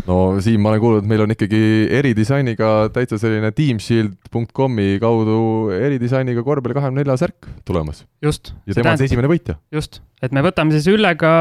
no Siim, ma olen kuulnud, et meil on ikkagi eridisainiga täitsa selline teamshield.com'i kaudu eridisainiga korvpalli kahekümne nelja särk tulemas just. ja tema on see esimene võitja. just, et me võtame siis Üllega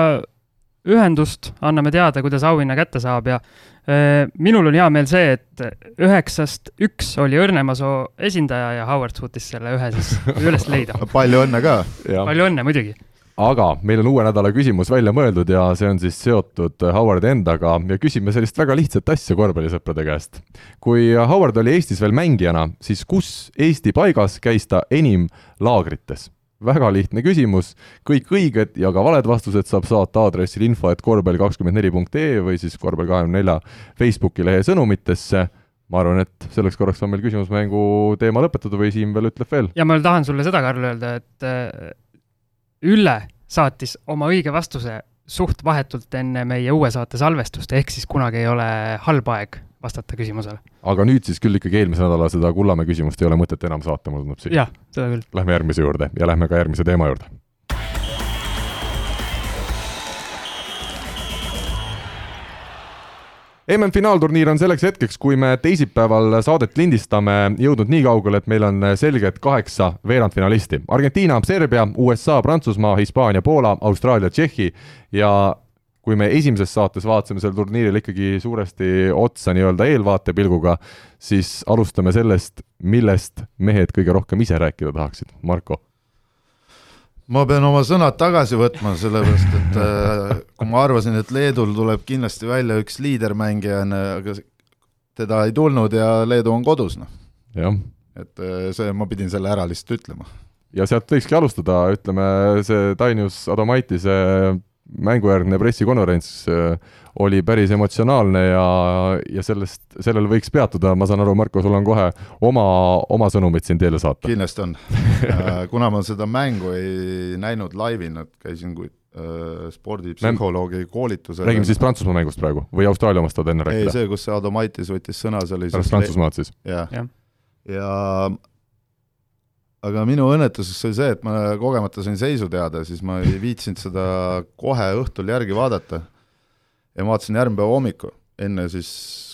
ühendust, anname teada, kuidas auhinna kätte saab ja äh, minul on hea meel see, et üheksast üks oli Õrnemasoo esindaja ja Howard suutis selle ühe siis üles leida. palju õnne ka! palju õnne muidugi! aga meil on uue nädala küsimus välja mõeldud ja see on siis seotud Howard endaga ja küsime sellist väga lihtsat asja korvpallisõprade käest. kui Howard oli Eestis veel mängijana, siis kus Eesti paigas käis ta enim laagrites? Väga lihtne küsimus, kõik õiged ja ka valed vastused saab saata aadressil info et korvpall kakskümmend neli punkt ee või siis korvpall kahekümne nelja Facebooki lehe sõnumitesse. ma arvan, et selleks korraks on meil küsimusmängu teema lõpetatud või Siim veel ütleb veel? ja ma tahan sulle seda, Karl, öelda, et äh, Ülle saatis oma õige vastuse suht vahetult enne meie uue saate salvestust, ehk siis kunagi ei ole halb aeg vastata küsimusele. aga nüüd siis küll ikkagi eelmise nädala seda Kullamäe küsimust ei ole mõtet enam saata, mulle tundub siin. jah, seda küll. Lähme järgmise juurde ja lähme ka järgmise teema juurde. MM-finaalturniir on selleks hetkeks, kui me teisipäeval saadet lindistame, jõudnud nii kaugele, et meil on selged kaheksa veerandfinalisti. Argentiina, Serbia, USA, Prantsusmaa, Hispaania, Poola, Austraalia, Tšehhi ja kui me esimeses saates vaatasime sellele turniirile ikkagi suuresti otsa nii-öelda eelvaatepilguga, siis alustame sellest, millest mehed kõige rohkem ise rääkida tahaksid. Marko ma pean oma sõnad tagasi võtma, sellepärast et äh, kui ma arvasin, et Leedul tuleb kindlasti välja üks liidermängija, aga teda ei tulnud ja Leedu on kodus, noh. et äh, see, ma pidin selle ära lihtsalt ütlema. ja sealt võikski alustada, ütleme see Dainius Adomaitise mängujärgne pressikonverents äh, oli päris emotsionaalne ja, ja sellest, sellel võiks peatuda, ma saan aru, Marko, sul on kohe oma, oma sõnumid siin teele saata. kindlasti on kuna ma seda mängu ei näinud laivina, käisin kui äh, spordipsühholoogi koolitusel. räägime siis Prantsusmaa mängust praegu või Austraalia omast tahad enne rääkida? ei, see, kus see Adomaitis võttis sõna, see oli pärast Prantsusmaad siis? jah ja. ja, ja aga minu õnnetuseks oli see, et ma kogemata sain seisu teada, siis ma ei viitsinud seda kohe õhtul järgi vaadata. ja ma vaatasin järgmine päev hommikul, enne siis,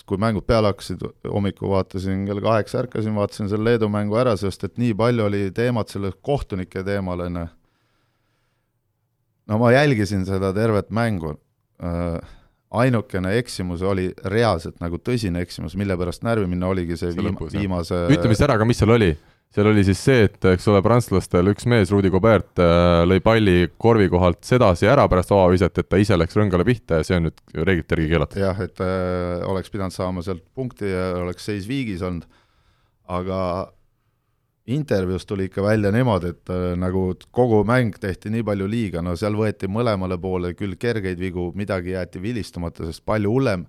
kui mängud peale hakkasid, hommikul vaatasin kell kaheksa, ärkasin, vaatasin selle Leedu mängu ära, sest et nii palju oli teemat selle kohtunike teemal, ju. no ma jälgisin seda tervet mängu äh, ainukene eksimus oli reaalselt nagu tõsine eksimus, mille pärast närvi minna oligi see, see viima, lõpus, viimase ütleme siis ära ka, mis seal oli seal oli siis see, et eks ole, prantslastel üks mees, Rudi Gobert, äh, lõi palli korvi kohalt sedasi ära pärast avaviset, et ta ise läks rõngale pihta ja see on nüüd reeglite järgi keelatud. jah, et äh, oleks pidanud saama sealt punkti ja oleks seis viigis olnud, aga intervjuus tuli ikka välja niimoodi, et äh, nagu kogu mäng tehti nii palju liiga, no seal võeti mõlemale poole küll kergeid vigu, midagi jäeti vilistamata, sest palju hullem,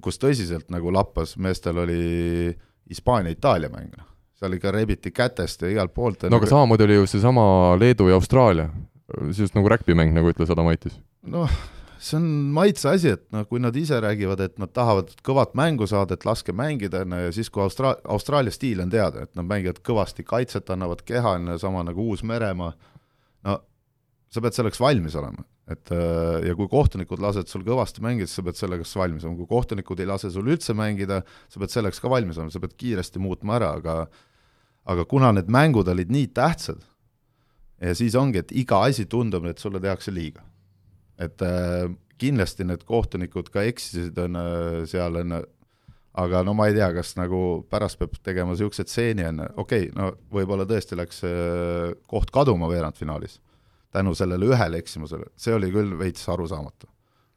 kus tõsiselt nagu lappas, meestel oli Hispaania-Itaalia mäng, noh seal ikka rebiti kätest ja igalt poolt. no aga samamoodi oli ju seesama Leedu ja Austraalia, just nagu räkpimäng, nagu ütles Adamaitis. noh, see on maitse asi, et noh, kui nad ise räägivad, et nad tahavad kõvat mängu saada, et laske mängida, on ju, ja siis, kui Austra-, Austraalia stiil on teada, et nad mängivad kõvasti kaitset, annavad keha, on ju, sama nagu Uus-Meremaa, no sa pead selleks valmis olema. Et ja kui kohtunikud lasevad sul kõvasti mängida, siis sa pead selleks valmis olema, kui kohtunikud ei lase sul üldse mängida, sa pead selleks ka valmis olema, sa pead kiiresti muutma ära, aga aga kuna need mängud olid nii tähtsad ja siis ongi, et iga asi tundub, et sulle tehakse liiga. et äh, kindlasti need kohtunikud ka eksisid, on äh, seal, on aga no ma ei tea, kas nagu pärast peab tegema niisuguse stseeni, on okei okay,, no võib-olla tõesti läks äh, koht kaduma veerandfinaalis tänu sellele ühele eksimusele, see oli küll veits arusaamatu.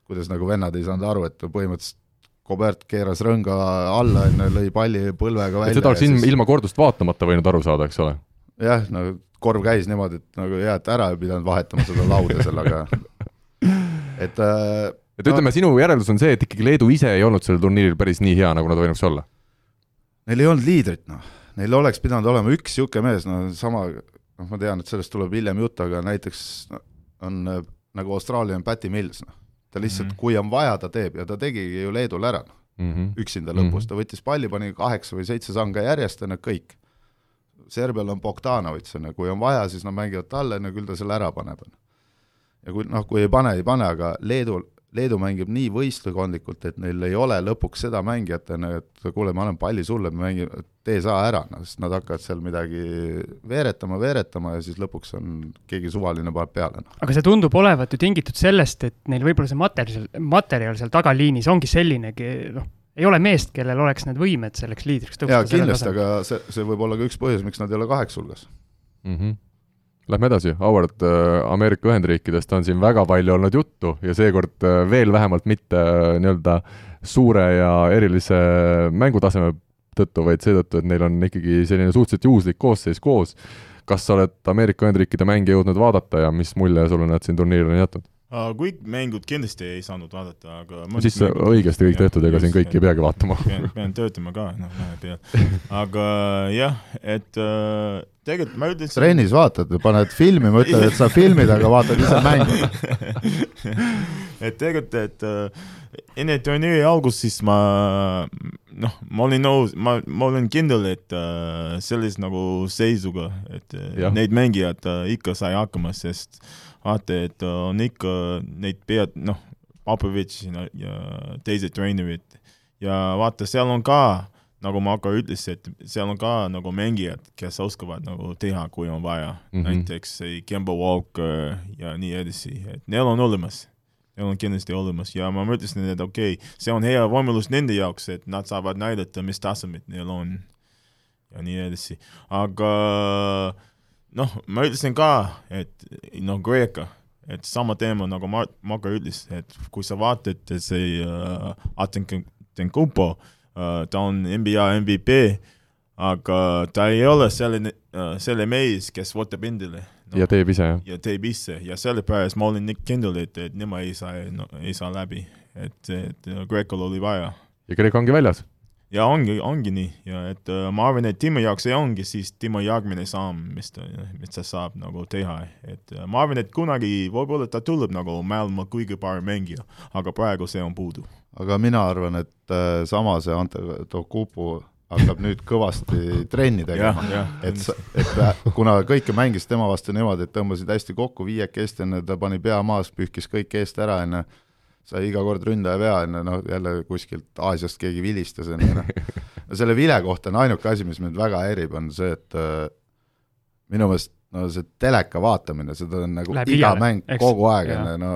kuidas nagu vennad ei saanud aru, et põhimõtteliselt Kobert keeras rõnga alla, on ju, lõi palli põlvega välja. seda oleks ilma, ilma kordust vaatamata võinud aru saada, eks ole? jah, no korv käis niimoodi, et nagu hea, et ära ei pidanud vahetama seda lauda seal, aga et äh, et ütleme, sinu järeldus on see, et ikkagi Leedu ise ei olnud sellel turniiril päris nii hea, nagu nad võinuks olla? neil ei olnud liidrit, noh. Neil oleks pidanud olema üks niisugune mees, no sama, noh, ma tean, et sellest tuleb hiljem juttu, aga näiteks no, on äh, nagu Austraalia on Patty Mills, noh. ta lihtsalt mm. -hmm. kui on vaja, ta teeb ja ta tegigi ju Leedule ära, noh, mm. -hmm. üksinda lõpus, Mhm. ta võttis palli, pani kaheksa või seitse sanga järjest ja need kõik. Serbial on Bogdanovitš, on ju, kui on vaja, siis nad mängivad talle, no küll ta selle ära paneb, on ju. ja kui noh, kui ei pane, ei pane, aga Leedu, Leedu mängib nii võistlekondlikult, et neil ei ole lõpuks seda mängijat, et kuule, ma annan palli sulle, me mängime, tee sa ära, noh, sest nad hakkavad seal midagi veeretama, veeretama ja siis lõpuks on keegi suvaline paneb peale, noh. aga see tundub olevat ju tingitud sellest, et neil võib-olla see materjal, materjal seal tagaliinis ongi sellinegi, noh, ei ole meest, kellel oleks need võimed selleks liidriks jaa, tõusta. kindlasti, aga see, see võib olla ka üks põhjus, miks nad ei ole kaheksa hulgas. mm. -hmm. Lähme edasi, Howard äh, Ameerika Ühendriikidest on siin väga palju olnud juttu ja seekord äh, veel vähemalt mitte äh, nii-öelda suure ja erilise mängutaseme tõttu, vaid seetõttu, et neil on ikkagi selline suhteliselt juhuslik koosseis koos. kas sa oled Ameerika Ühendriikide mänge jõudnud vaadata ja mis mulje sulle nad siin turniiril on jätnud? Kõik mängud kindlasti ei saanud vaadata, aga siis õigesti kõik tehtud, ega siin kõiki ei peagi vaatama. pean, pean töötama ka, noh, vahepeal. aga jah, et äh, tegelikult ma ütlesin trennis vaatad, paned filmi, mõtled, et sa filmid, aga vaatad ise mängu. et tegelikult, et äh, enne turniiri algust siis ma noh, ma olin nõus, ma, ma olen kindel, et äh, sellise nagu seisuga, et äh, Jah. neid mängijad äh, ikka sai hakkama, sest vaata, et äh, on ikka neid pead, noh, Popovitš ja, teised treenerid ja vaata, seal on ka nagu Marko ütles, et seal on ka nagu mängijad, kes oskavad nagu teha, kui on vaja. Mm. -hmm. näiteks see Kemba Walker ja nii edasi, et neil on olemas, neil on kindlasti olemas. Ja ma mõtlesin, et okei okay,, see on hea võimalus nende jaoks, et nad saavad näidata, mis tasemed neil on. Ja nii edasi, aga noh, ma ütlesin ka, et noh, Kreeka, et sama teema nagu Mart, Marko ütles, et kui sa vaatad see uh, Atenkupo uh,, ta on NBA MVP, aga ta ei ole selline uh,, selle mees, kes võtab endale no, ja teeb ise, jah? ja teeb ise ja sellepärast ma olin kindel, et, et nemad ei saa no,, ei saa läbi, et, et Kreekal oli vaja ja Kreeka ongi väljas. Ja ongi, ongi nii ja et äh, ma arvan, et Timo jaoks see ongi siis Timo järgmine samm, mis ta, mis ta saab nagu teha, et äh, ma arvan, et kunagi võib-olla ta tuleb nagu maailma kõige parem mängija, aga praegu see on puudu. aga mina arvan, et äh, sama see Ante Tokupu hakkab nüüd kõvasti trenni tegema. et, et äh, kuna kõike mängis tema vastu niimoodi, et tõmbasid hästi kokku viiekesti, onju, ta pani pea maas, pühkis kõik eest ära, onju, sai iga kord ründaja vea, onju, noh jälle kuskilt Aasiast keegi vilistas, onju, noh. no selle vile kohta on ainuke asi, mis mind väga häirib, on see, et äh, minu meelest no see teleka vaatamine, seda on nagu Läheb iga igale, mäng eks? kogu aeg, no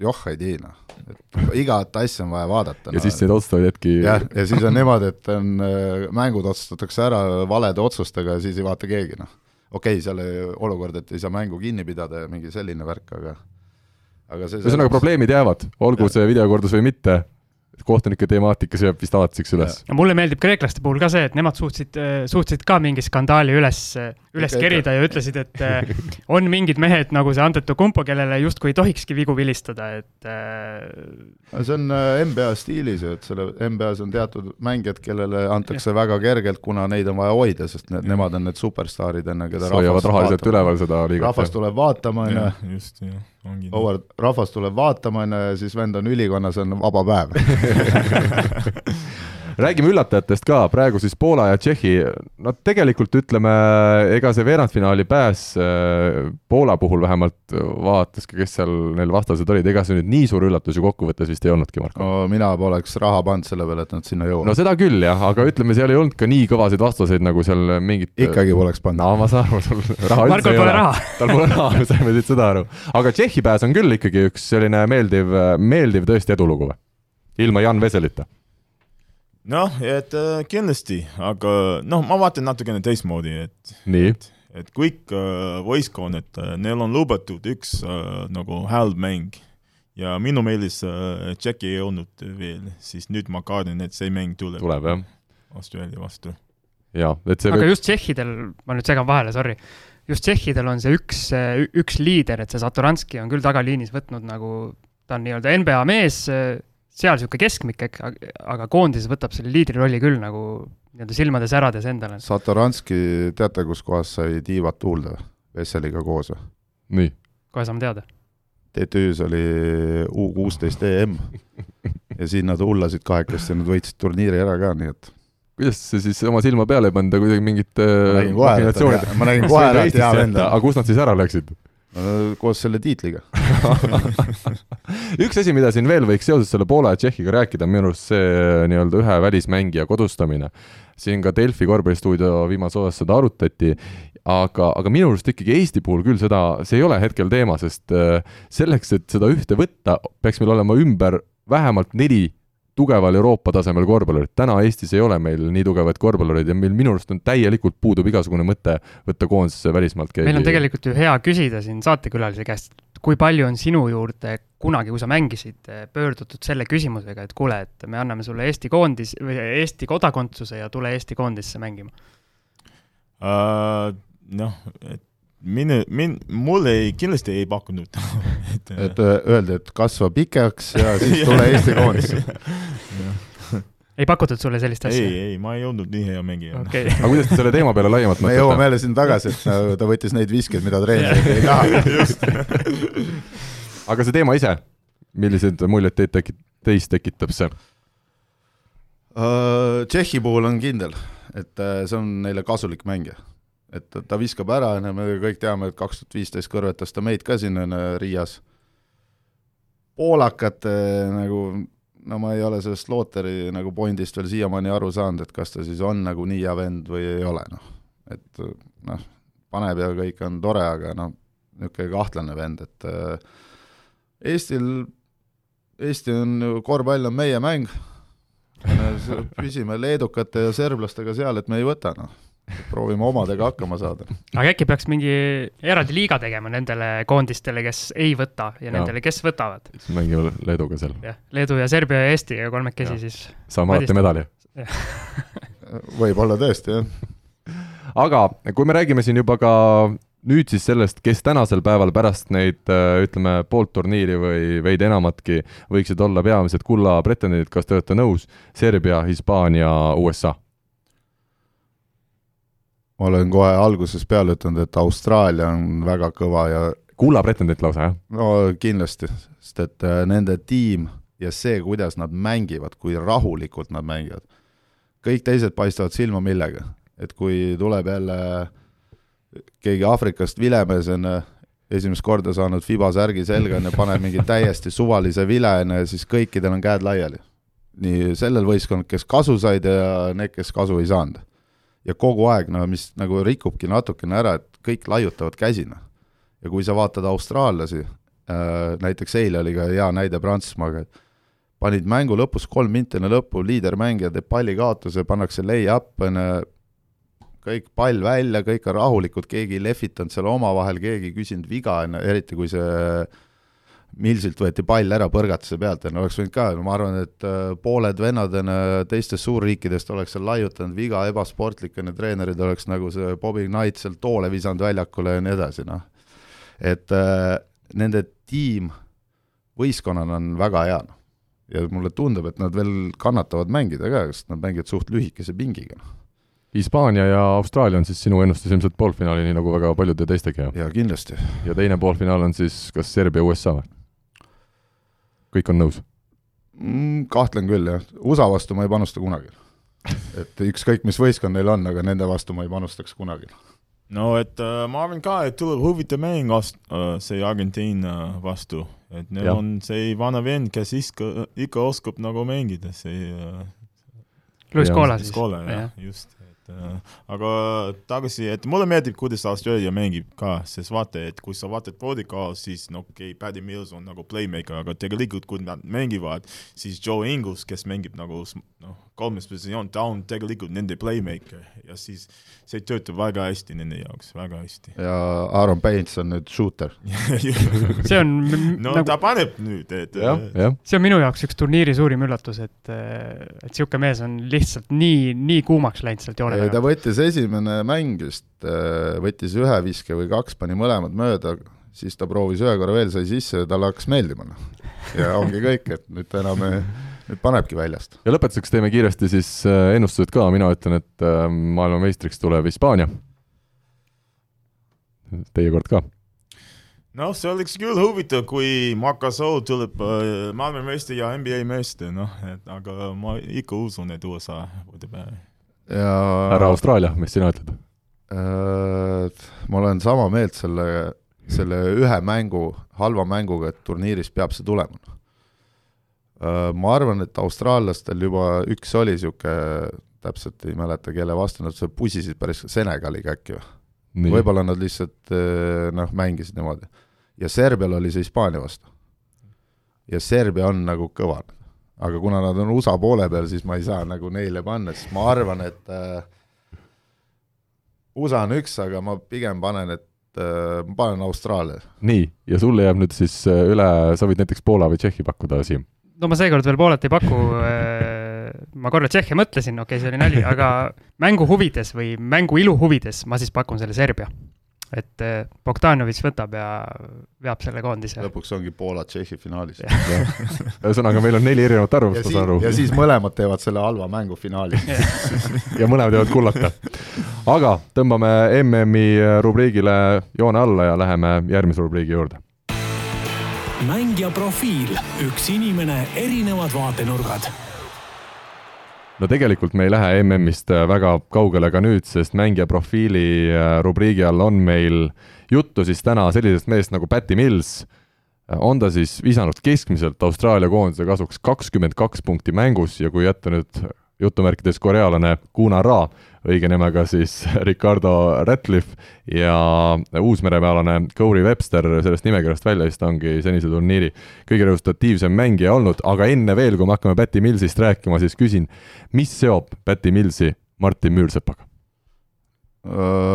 joh ei tii, noh. et igat asja on vaja vaadata. ja siis neid otsustavaid hetki jah, ja siis on niimoodi, et on äh, mängud otsustatakse ära valede otsustega ja siis ei vaata keegi, noh. okei okay,, seal ei- olukord, et ei saa mängu kinni pidada ja mingi selline värk, aga ühesõnaga, probleemid jäävad, olgu Jah. see videokordus või mitte, kohtunike temaatika jääb vist alatiseks üles. mulle meeldib kreeklaste puhul ka see, et nemad suutsid, suutsid ka mingi skandaali üles, üles kerida ja ütlesid, et äh, on mingid mehed nagu see Antetokounmpo, kellele justkui ei tohikski vigu vilistada, et äh, see on äh, NBA stiilis ju, et selle NBA-s on teatud mängijad, kellele antakse ja. väga kergelt, kuna neid on vaja hoida, sest need, nemad on need superstaarid, enne keda hoiavad rahaliselt üleval seda liigat. rahvas tuleb vaatama, on ju, just, jah, ongi. Howard, rahvas tuleb vaatama, on ju, ja siis vend on ülikonnas, on vaba päev. räägime üllatajatest ka, praegu siis Poola ja Tšehhi, no tegelikult ütleme, ega see veerandfinaali pääs äh, Poola puhul vähemalt vaadates ka, kes seal neil vastased olid, ega see nüüd nii suur üllatus ju kokkuvõttes vist ei olnudki, Marko. no mina poleks raha pannud selle peale, et nad sinna jõuavad no seda küll jah, aga ütleme, seal ei olnud ka nii kõvasid vastaseid nagu seal mingid ikkagi poleks pannud. no ma saan aru, sul raha üldse ei pole ole raha. tal pole raha, me saime siit seda aru. aga Tšehhi pääs on küll ikkagi üks selline meeldiv, meeldiv tõesti edulugu või? ilma Jan Veselita. noh, et äh, kindlasti, aga noh, ma vaatan natukene teistmoodi, et nii, et kõik äh, võistkonnad äh,, neil on lubatud üks äh, nagu halb mäng ja minu meelest äh, Tšehhi ei olnud veel, siis nüüd ma kardan, et see mäng tuleb, tuleb jah. Austraalia vastu. jaa, et see aga võib, just tšehhidel, ma nüüd segan vahele, sorry, just tšehhidel on see üks, üks liider, et see Satoranski on küll tagaliinis võtnud nagu, ta on nii-öelda NBA mees, seal niisugune keskmik, aga koondises võtab selle liidri rolli küll nagu nii-öelda silmade särades endale. Satoranski, teate, kus kohas sai tiivad tuulde? Vesseliga koos või? nii, kohe saame teada. TTÜ-s oli U kuusteist EM ja siin nad hullasid kahekesti nad võitsid turniiri ära ka, nii et kuidas sa siis oma silma peale ei pannud kuidagi mingit ma nägin kohe, et ta on hea, ma nägin kohe, et hea vend aga kus nad siis ära läksid? on. koos selle tiitliga. üks asi, mida siin veel võiks seoses selle Poola ja Tšehhiga rääkida, on minu arust see äh, nii-öelda ühe välismängija kodustamine. siin ka Delfi korvpallistuudio viimases osas seda arutati, aga, aga minu arust ikkagi Eesti puhul küll seda, see ei ole hetkel teema, sest äh, selleks, et seda ühte võtta, peaks meil olema ümber vähemalt neli tugeval Euroopa tasemel korvpallurit, täna Eestis ei ole meil nii tugevaid korvpallureid ja meil minu arust on täielikult puudub igasugune mõte võtta koondisesse välismaalt keegi. meil on tegelikult ju hea küsida siin saatekülalise käest, kui palju on sinu juurde kunagi, kui sa mängisid, pöördutud selle küsimusega, et kuule, et me anname sulle Eesti koondis või Eesti kodakondsuse ja tule Eesti koondisse mängima. uh,. noh, et minu, min-, mulle ei, kindlasti ei pakkunud et, et öö- öeldi, et kasva pikaks ja siis tule Eesti koondisse. ei pakutud sulle sellist ei, asja? ei, ma ei olnud nii hea mängija. okei, aga kuidas te selle teema peale laiemalt me jõuame mõtlete? jälle sinna tagasi, et nagu ta võttis neid viskeid, mida treenerid ei taha. aga see teema ise, milliseid muljeid teid tekit-, teis tekitab see? Äh, Tšehhi puhul on kindel, et äh, see on neile kasulik mängija. Et ta- viskab ära, on ju, me kõik teame, et kaks tuhat viisteist kõrvetas ta meid ka siin on ju Riias. poolakate nagu, no ma ei ole sellest Looteri nagu pointist veel siiamaani aru saanud, et kas ta siis on nagu nii hea vend või ei ole, noh. et noh, paneb ja kõik on tore, aga noh, niisugune kahtlane vend, et äh, Eestil, Eesti on ju, korvpall on meie mäng, püsime leedukate ja serblastega seal, et me ei võta, noh. Proovime omadega hakkama saada. aga äkki peaks mingi eraldi liiga tegema nendele koondistele, kes ei võta ja Jaa. nendele, kes võtavad. siis mängime Leeduga seal, jah, Leedu ja Serbia ja Eesti ja kolmekesi siis. saame alati medali. võib-olla tõesti, jah. aga kui me räägime siin juba ka nüüd siis sellest, kes tänasel päeval pärast neid äh, ütleme poolt turniiri või veidi enamatki võiksid olla peamised kulla pretendendid, kas te olete nõus? Serbia, Hispaania, USA. Ma olen kohe algusest peale ütelnud, et Austraalia on väga kõva ja kulla pretendent lausa, jah? no kindlasti, sest et äh, nende tiim ja see, kuidas nad mängivad, kui rahulikult nad mängivad, kõik teised paistavad silma millega, et kui tuleb jälle keegi Aafrikast vilemees on ju, esimest korda saanud Fiba särgi selga on ju, paneb mingi täiesti suvalise vile on ju, siis kõikidel on käed laiali. nii sellel võistkonnal, kes kasu said ja need, kes kasu ei saanud. Ja kogu aeg, no mis nagu rikubki natukene ära, et kõik laiutavad käsi, noh. Ja kui sa vaatad austraallasi äh,, näiteks eile oli ka hea näide Prantsusmaaga, et panid mängu lõpus kolm minti enne lõppu, liidermängija teeb pallikaotuse, pannakse lay-up, on ju, kõik pall välja, kõik on rahulikud, keegi ei lehvitanud seal omavahel, keegi ei küsinud viga, on ju, eriti kui see Milsilt võeti pall ära põrgatuse pealt, on ju, oleks võinud ka, ma arvan, et äh, pooled vennad teistest suurriikidest oleks seal laiutanud, viga ebasportlik on ju, treenerid oleks nagu see Bobby Knight sealt toole visanud väljakule ja nii edasi, noh et äh, nende tiim võistkonnana on väga hea, noh. ja mulle tundub, et nad veel kannatavad mängida ka, sest nad mängivad suht lühikese pingiga, noh. Hispaania ja Austraalia on siis sinu ennustus ilmselt poolfinaali, nii nagu väga paljude teistegi, jah? ja kindlasti. ja teine poolfinaal on siis kas Serbia, USA või? Kõik on nõus? Mm, kahtlen küll, jah. USA vastu ma ei panusta kunagi. et ükskõik, mis võistkond neil on, aga nende vastu ma ei panustaks kunagi. no et äh, ma arvan ka, et tuleb huvitav mäng ast- äh,, see Argentiina vastu, et neil Jah. on see vana vend, kes ikka, ikka oskab nagu mängida, see äh, Luis Jah. Koola siis. Skola, jah, just, et äh, aga tagasi, et mulle meeldib, kuidas Austraalia mängib ka, sest vaata, et kui sa vaatad Vodika, siis no okei okay,, Paddy Mills on nagu playmaker, aga tegelikult kui nad mängivad, siis Joe Ingles, kes mängib nagu noh, kolmes positsioon, ta on tegelikult nende playmaker ja siis see töötab väga hästi nende jaoks, väga hästi. ja Aaron Paints on nüüd shooter. see on no nagu ta paneb nüüd, et jah, jah. see on minu jaoks üks turniiri suurim üllatus, et, et niisugune mees on lihtsalt nii, nii kuumaks läinud sealt joonelt ei, ta võttis esimene mäng vist, võttis ühe viske või kaks, pani mõlemad mööda, siis ta proovis ühe korra veel, sai sisse ja talle hakkas meeldima, noh. ja ongi kõik, et nüüd ta enam, nüüd panebki väljast. ja lõpetuseks teeme kiiresti siis äh, ennustused ka, mina ütlen, et äh, maailmameistriks tuleb Hispaania. Teie kord ka. noh, see oleks küll huvitav, kui Marcasol tuleb äh, maailmameister ja NBA meister, noh, et aga ma ikka usun, et USA võtab ära. Ja härra Austraalia, mis sina ütled? äh, ma olen sama meelt selle, selle ühe mängu, halva mänguga, et turniiris peab see tulema. Ma arvan, et austraallastel juba üks oli niisugune, täpselt ei mäleta, kelle vastu nad seal pusisid päris Senegaliga äkki või? võib-olla nad lihtsalt eh, noh, mängisid niimoodi. ja Serbial oli see Hispaania vastu. ja Serbia on nagu kõva. Aga kuna nad on USA poole peal, siis ma ei saa nagu neile panna, siis ma arvan, et äh, USA on üks, aga ma pigem panen, et äh, ma panen Austraalia. nii, ja sulle jääb nüüd siis äh, üle, sa võid näiteks Poola või Tšehhi pakkuda, Siim. no ma seekord veel Poolat ei paku. ma korra Tšehhi mõtlesin, okei okay,, see oli nali, aga mängu huvides või mängu ilu huvides ma siis pakun selle Serbia. Et eh, Bogdanovitš võtab ja veab selle koondise. lõpuks ongi Poola-Tšehhi finaalis. ühesõnaga, meil on neli erinevat ja arvamust, ma siis saan aru, ja siis mõlemad teevad selle halva mängu finaali. ja mõlemad jäävad kullata. aga tõmbame MM-i rubriigile joone alla ja läheme järgmise rubriigi juurde. mängija profiil, üks inimene, erinevad vaatenurgad no tegelikult me ei lähe MM-ist väga kaugele ka nüüd, sest mängija profiili äh, rubriigi all on meil juttu siis täna sellisest mehest nagu Patty Mills. on ta siis visanud keskmiselt Austraalia koondise kasuks kakskümmend kaks punkti mängus ja kui jätta nüüd jutumärkides korealane Kuna Ra, õige nimega siis Ricardo Ratcliffe ja uusmeremaalane Corey Webster sellest nimekirjast välja, siis ta ongi senise turniiri kõige resultatiivsem mängija olnud, aga enne veel, kui me hakkame Patty Millsist rääkima, siis küsin, mis seob Patty Millsi Martin Müürsepaga?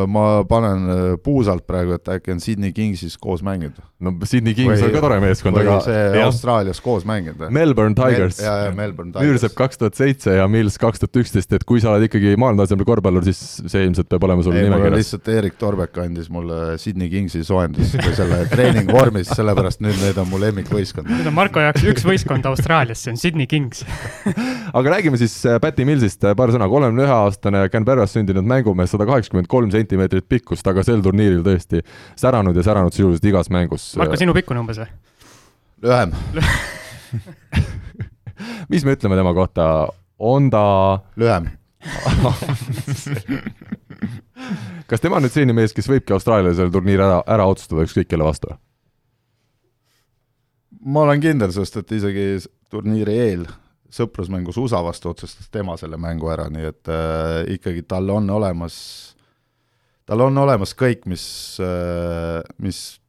Ma panen äh, puusalt praegu, et äkki on Sydney Kingsis koos mänginud. no Sydney Kings on ka tore meeskond, või aga see jah, Austraalias koos mänginud. Melbourne Tigers ja, ja Melbourne Tigers. Müürsepp kaks tuhat seitse ja Mills kaks tuhat üksteist, et kui sa oled ikkagi maailmatasemel korvpallur, siis see ilmselt peab olema sul nimekirjas. lihtsalt Erik Torbek andis mulle Sydney Kingsi soojendus või selle treeningvormis, sellepärast nüüd need on mu lemmikvõistkond. nüüd on Marko jaoks üks võistkond Austraalias, see on Sydney Kings. aga räägime siis äh, Patty Millsist paar sõna, kolmekümne ühe aastane Canberras sündinud mängumees, sada kaheksakümmend kolm sentimeetrit pikkust, aga sel turniiril tõesti säranud ja säranud sisuliselt igas mängus. Marko, sinu pikkune umbes või? lühem, mis me ütleme tema kohta, on ta, lühem. kas tema on nüüd selline mees, kes võibki Austraaliale selle turniiri ära, ära otsustada ükskõik kelle vastu? ma olen kindel, sest et isegi turniiri eel sõprusmängus USA vastu otsustas tema selle mängu ära, nii et äh, ikkagi tal on olemas, tal on olemas kõik, mis äh,, mis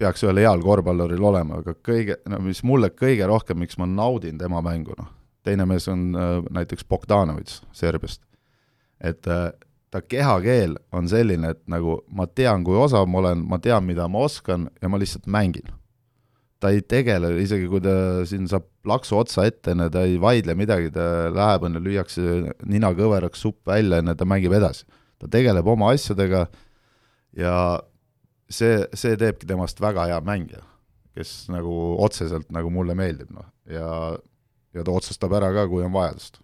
peaks ühel heal korvpalluril olema, aga kõige, no mis mulle kõige rohkem, miks ma naudin tema mängu, noh, teine mees on äh, näiteks Bogdanovitš Serbiast. et äh, ta kehakeel on selline, et nagu ma tean, kui osav ma olen, ma tean, mida ma oskan ja ma lihtsalt mängin ta ei tegele, isegi kui ta siin saab laksu otsa ette, enne ta ei vaidle midagi, ta läheb, onju, lüüakse nina kõveraks supp välja, enne ta mängib edasi. Ta tegeleb oma asjadega ja see, see teebki temast väga hea mängija, kes nagu otseselt nagu mulle meeldib, noh, ja ja ta otsustab ära ka, kui on vajadust.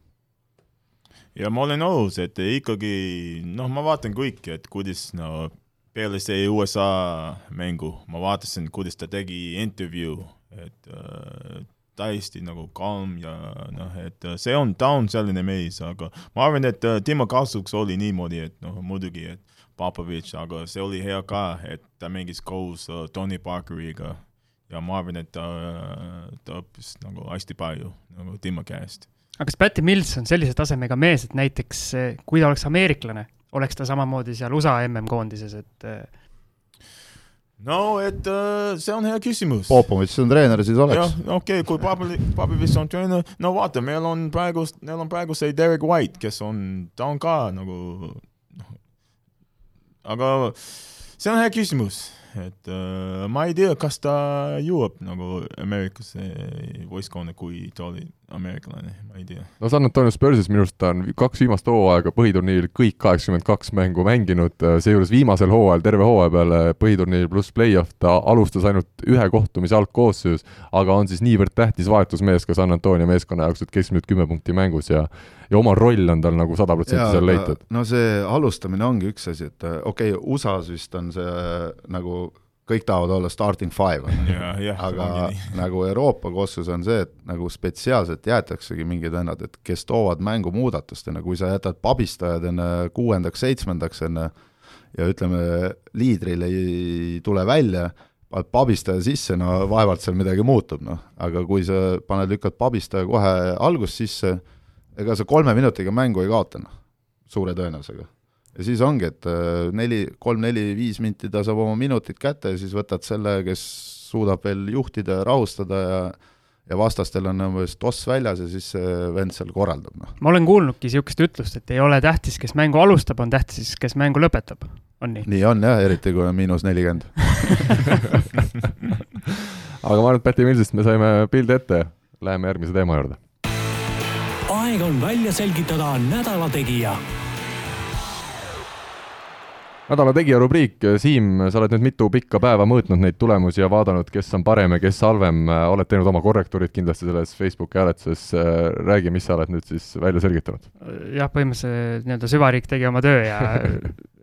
ja ma olen nõus, et ikkagi noh, ma vaatan kõike, et kuidas no peale see USA mängu ma vaatasin, kuidas ta tegi intervjuu, et äh, täiesti nagu calm ja noh, et äh, see on, ta on selline mees, aga ma arvan, et äh, tema kasuks oli niimoodi, et noh, muidugi, et Popovitš, aga see oli hea ka, et ta mängis koos äh, Tony Parkeriga ja ma arvan, et ta, ta õppis nagu hästi palju nagu tema käest. aga kas Patty Mills on sellise tasemega mees, et näiteks kui ta oleks ameeriklane, oleks ta samamoodi seal USA MM-koondises, et no et äh, see on hea küsimus. Popovitš on treener, siis oleks., okei okay,, kui Pabelis, Pabelis on treener, no vaata, meil on praegu, meil on praegu see Derek White, kes on, ta on ka nagu noh, aga see on hea küsimus, et äh, ma ei tea, kas ta jõuab nagu Ameerikasse võistkonna, kui ta oli ameeriklane, ma ei tea. no San Antonio Spursis minu arust ta on kaks viimast hooaega põhiturniiril kõik kaheksakümmend kaks mängu mänginud, seejuures viimasel hooajal terve hooaja peale põhiturniir pluss play-off ta alustas ainult ühe kohtumise algkoosseisus, aga on siis niivõrd tähtis vahetusmees ka San Antonio meeskonna jaoks, et keskmiselt kümme punkti mängus ja ja oma roll on tal nagu sada protsenti seal leitud. no see alustamine ongi üks asi, et äh, okei okay,, USA-s vist on see äh, nagu kõik tahavad olla starting five, aga nagu Euroopa kossus on see, et nagu spetsiaalselt jäetaksegi mingid vennad, et kes toovad mängu muudatustena, kui sa jätad pabistajad enne kuuendaks-seitsmendaks enne ja ütleme, liidril ei tule välja, paned pabistaja sisse, no vaevalt seal midagi muutub, noh. aga kui sa paned, lükkad pabistaja kohe algust sisse, ega sa kolme minutiga mängu ei kaota, noh, suure tõenäosusega ja siis ongi, et äh, neli, kolm-neli-viis minti ta saab oma minutid kätte ja siis võtad selle, kes suudab veel juhtida ja rahustada ja ja vastastel on umbes toss väljas ja siis see vend seal korraldab, noh. ma olen kuulnudki niisugust ütlust, et ei ole tähtis, kes mängu alustab, on tähtis, kes mängu lõpetab. on nii? nii on jah, eriti kui on miinus nelikümmend. aga ma arvan, et Päti Milsist me saime pildi ette, läheme järgmise teema juurde. aeg on välja selgitada nädala tegija nädala tegija rubriik, Siim, sa oled nüüd mitu pikka päeva mõõtnud neid tulemusi ja vaadanud, kes on parem ja kes halvem, oled teinud oma korrektuurid kindlasti selles Facebooki hääletuses, räägi, mis sa oled nüüd siis välja selgitanud? jah, põhimõtteliselt nii-öelda süvariik tegi oma töö ja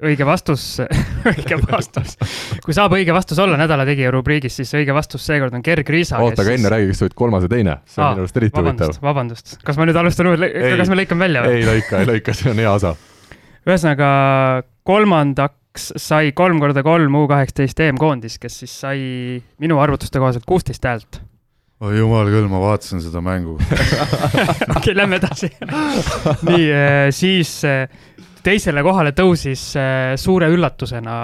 õige vastus, õige vastus, kui saab õige vastus olla nädala tegija rubriigis, siis õige vastus seekord on Gerg Riisa. oota, aga enne räägi, kes olid kolmas ja teine, see on minu arust eriti huvitav vabandust,. kas ma nüüd alustan Ei. kas ma lõikan välja või? ei lõika, ei lõika, see on hea osa. Ühesõnaga kolmandaks sai kolm korda kolm U kaheksateist EM-koondis, kes siis sai minu arvutuste kohaselt kuusteist häält. oi jumal küll, ma vaatasin seda mängu. okei, lähme edasi. nii, siis eh, teisele kohale tõusis eh, suure üllatusena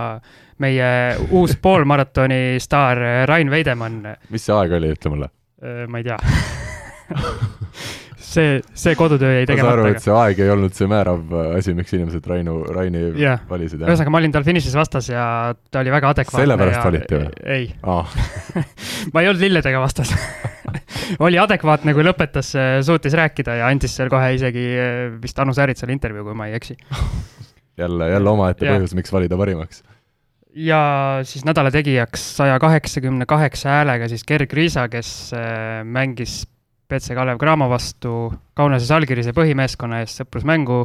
meie uus poolmaratoni staar Rain Veidemann. mis see aeg oli, ütle mulle. ma ei tea. see, see kodutöö jäi ma saan aru, tegemata et. see aeg ei olnud see määrav äh, asi, miks inimesed Rainu, Raini Jah. valisid, ühesõnaga, ma olin tal finišis vastas ja ta oli väga adekvaatne. Sellepärast valiti või? ei, aa, ma ei olnud lilledega vastas oli adekvaatne, kui lõpetas, suutis rääkida ja andis seal kohe isegi eh, vist Anu Sääritsale intervjuu, kui ma ei eksi. jälle, jälle omaette põhjus, miks valida parimaks. ja siis nädala tegijaks saja kaheksakümne kaheksa häälega siis Gerg Riisa, kes mängis BC Kalev Cramo vastu Kaunase Salgirise põhimeeskonna eest sõprusmängu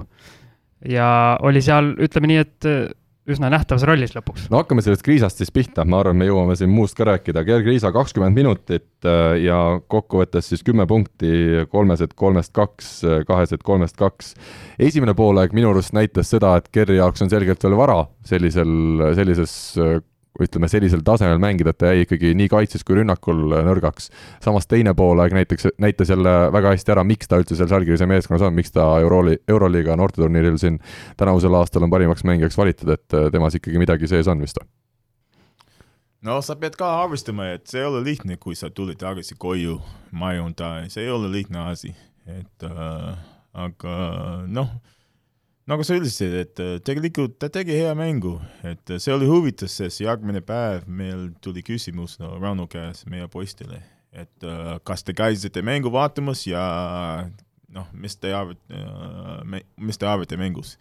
ja oli seal, ütleme nii, et eh, üsna nähtavas rollis lõpuks. no hakkame sellest Kriisast siis pihta, ma arvan, me jõuame siin muust ka rääkida, Gerg Riisa kakskümmend minutit äh, ja kokkuvõttes siis kümme punkti, kolmesed kolmest kaks, kahesed kolmest kaks. esimene poolaeg minu arust näitas seda, et Gerri jaoks on selgelt veel vara sellisel, sellises äh, ütleme sellisel tasemel mängida, et ta jäi ikkagi nii kaitses kui rünnakul nõrgaks. samas teine poolaeg näiteks, näitas jälle väga hästi ära, miks ta üldse seal Žalgirise meeskonnas on, miks ta Euroli, Euroliiga noorteturniiril siin tänavusel aastal on parimaks mängijaks valitud, et temas ikkagi midagi sees on vist. no sa pead ka arvestama, et see ei ole lihtne, kui sa tuled tagasi koju, majunda, see ei ole lihtne asi, et äh, aga noh, nagu sa ütlesid, et äh, tegelikult ta tegi hea mängu, et äh, see oli huvitav, sest järgmine päev meil tuli küsimus no, Rauno käest meie poistele, et äh, kas te käisite mängu vaatamas ja noh, mis te arvate mis te arvate mängus?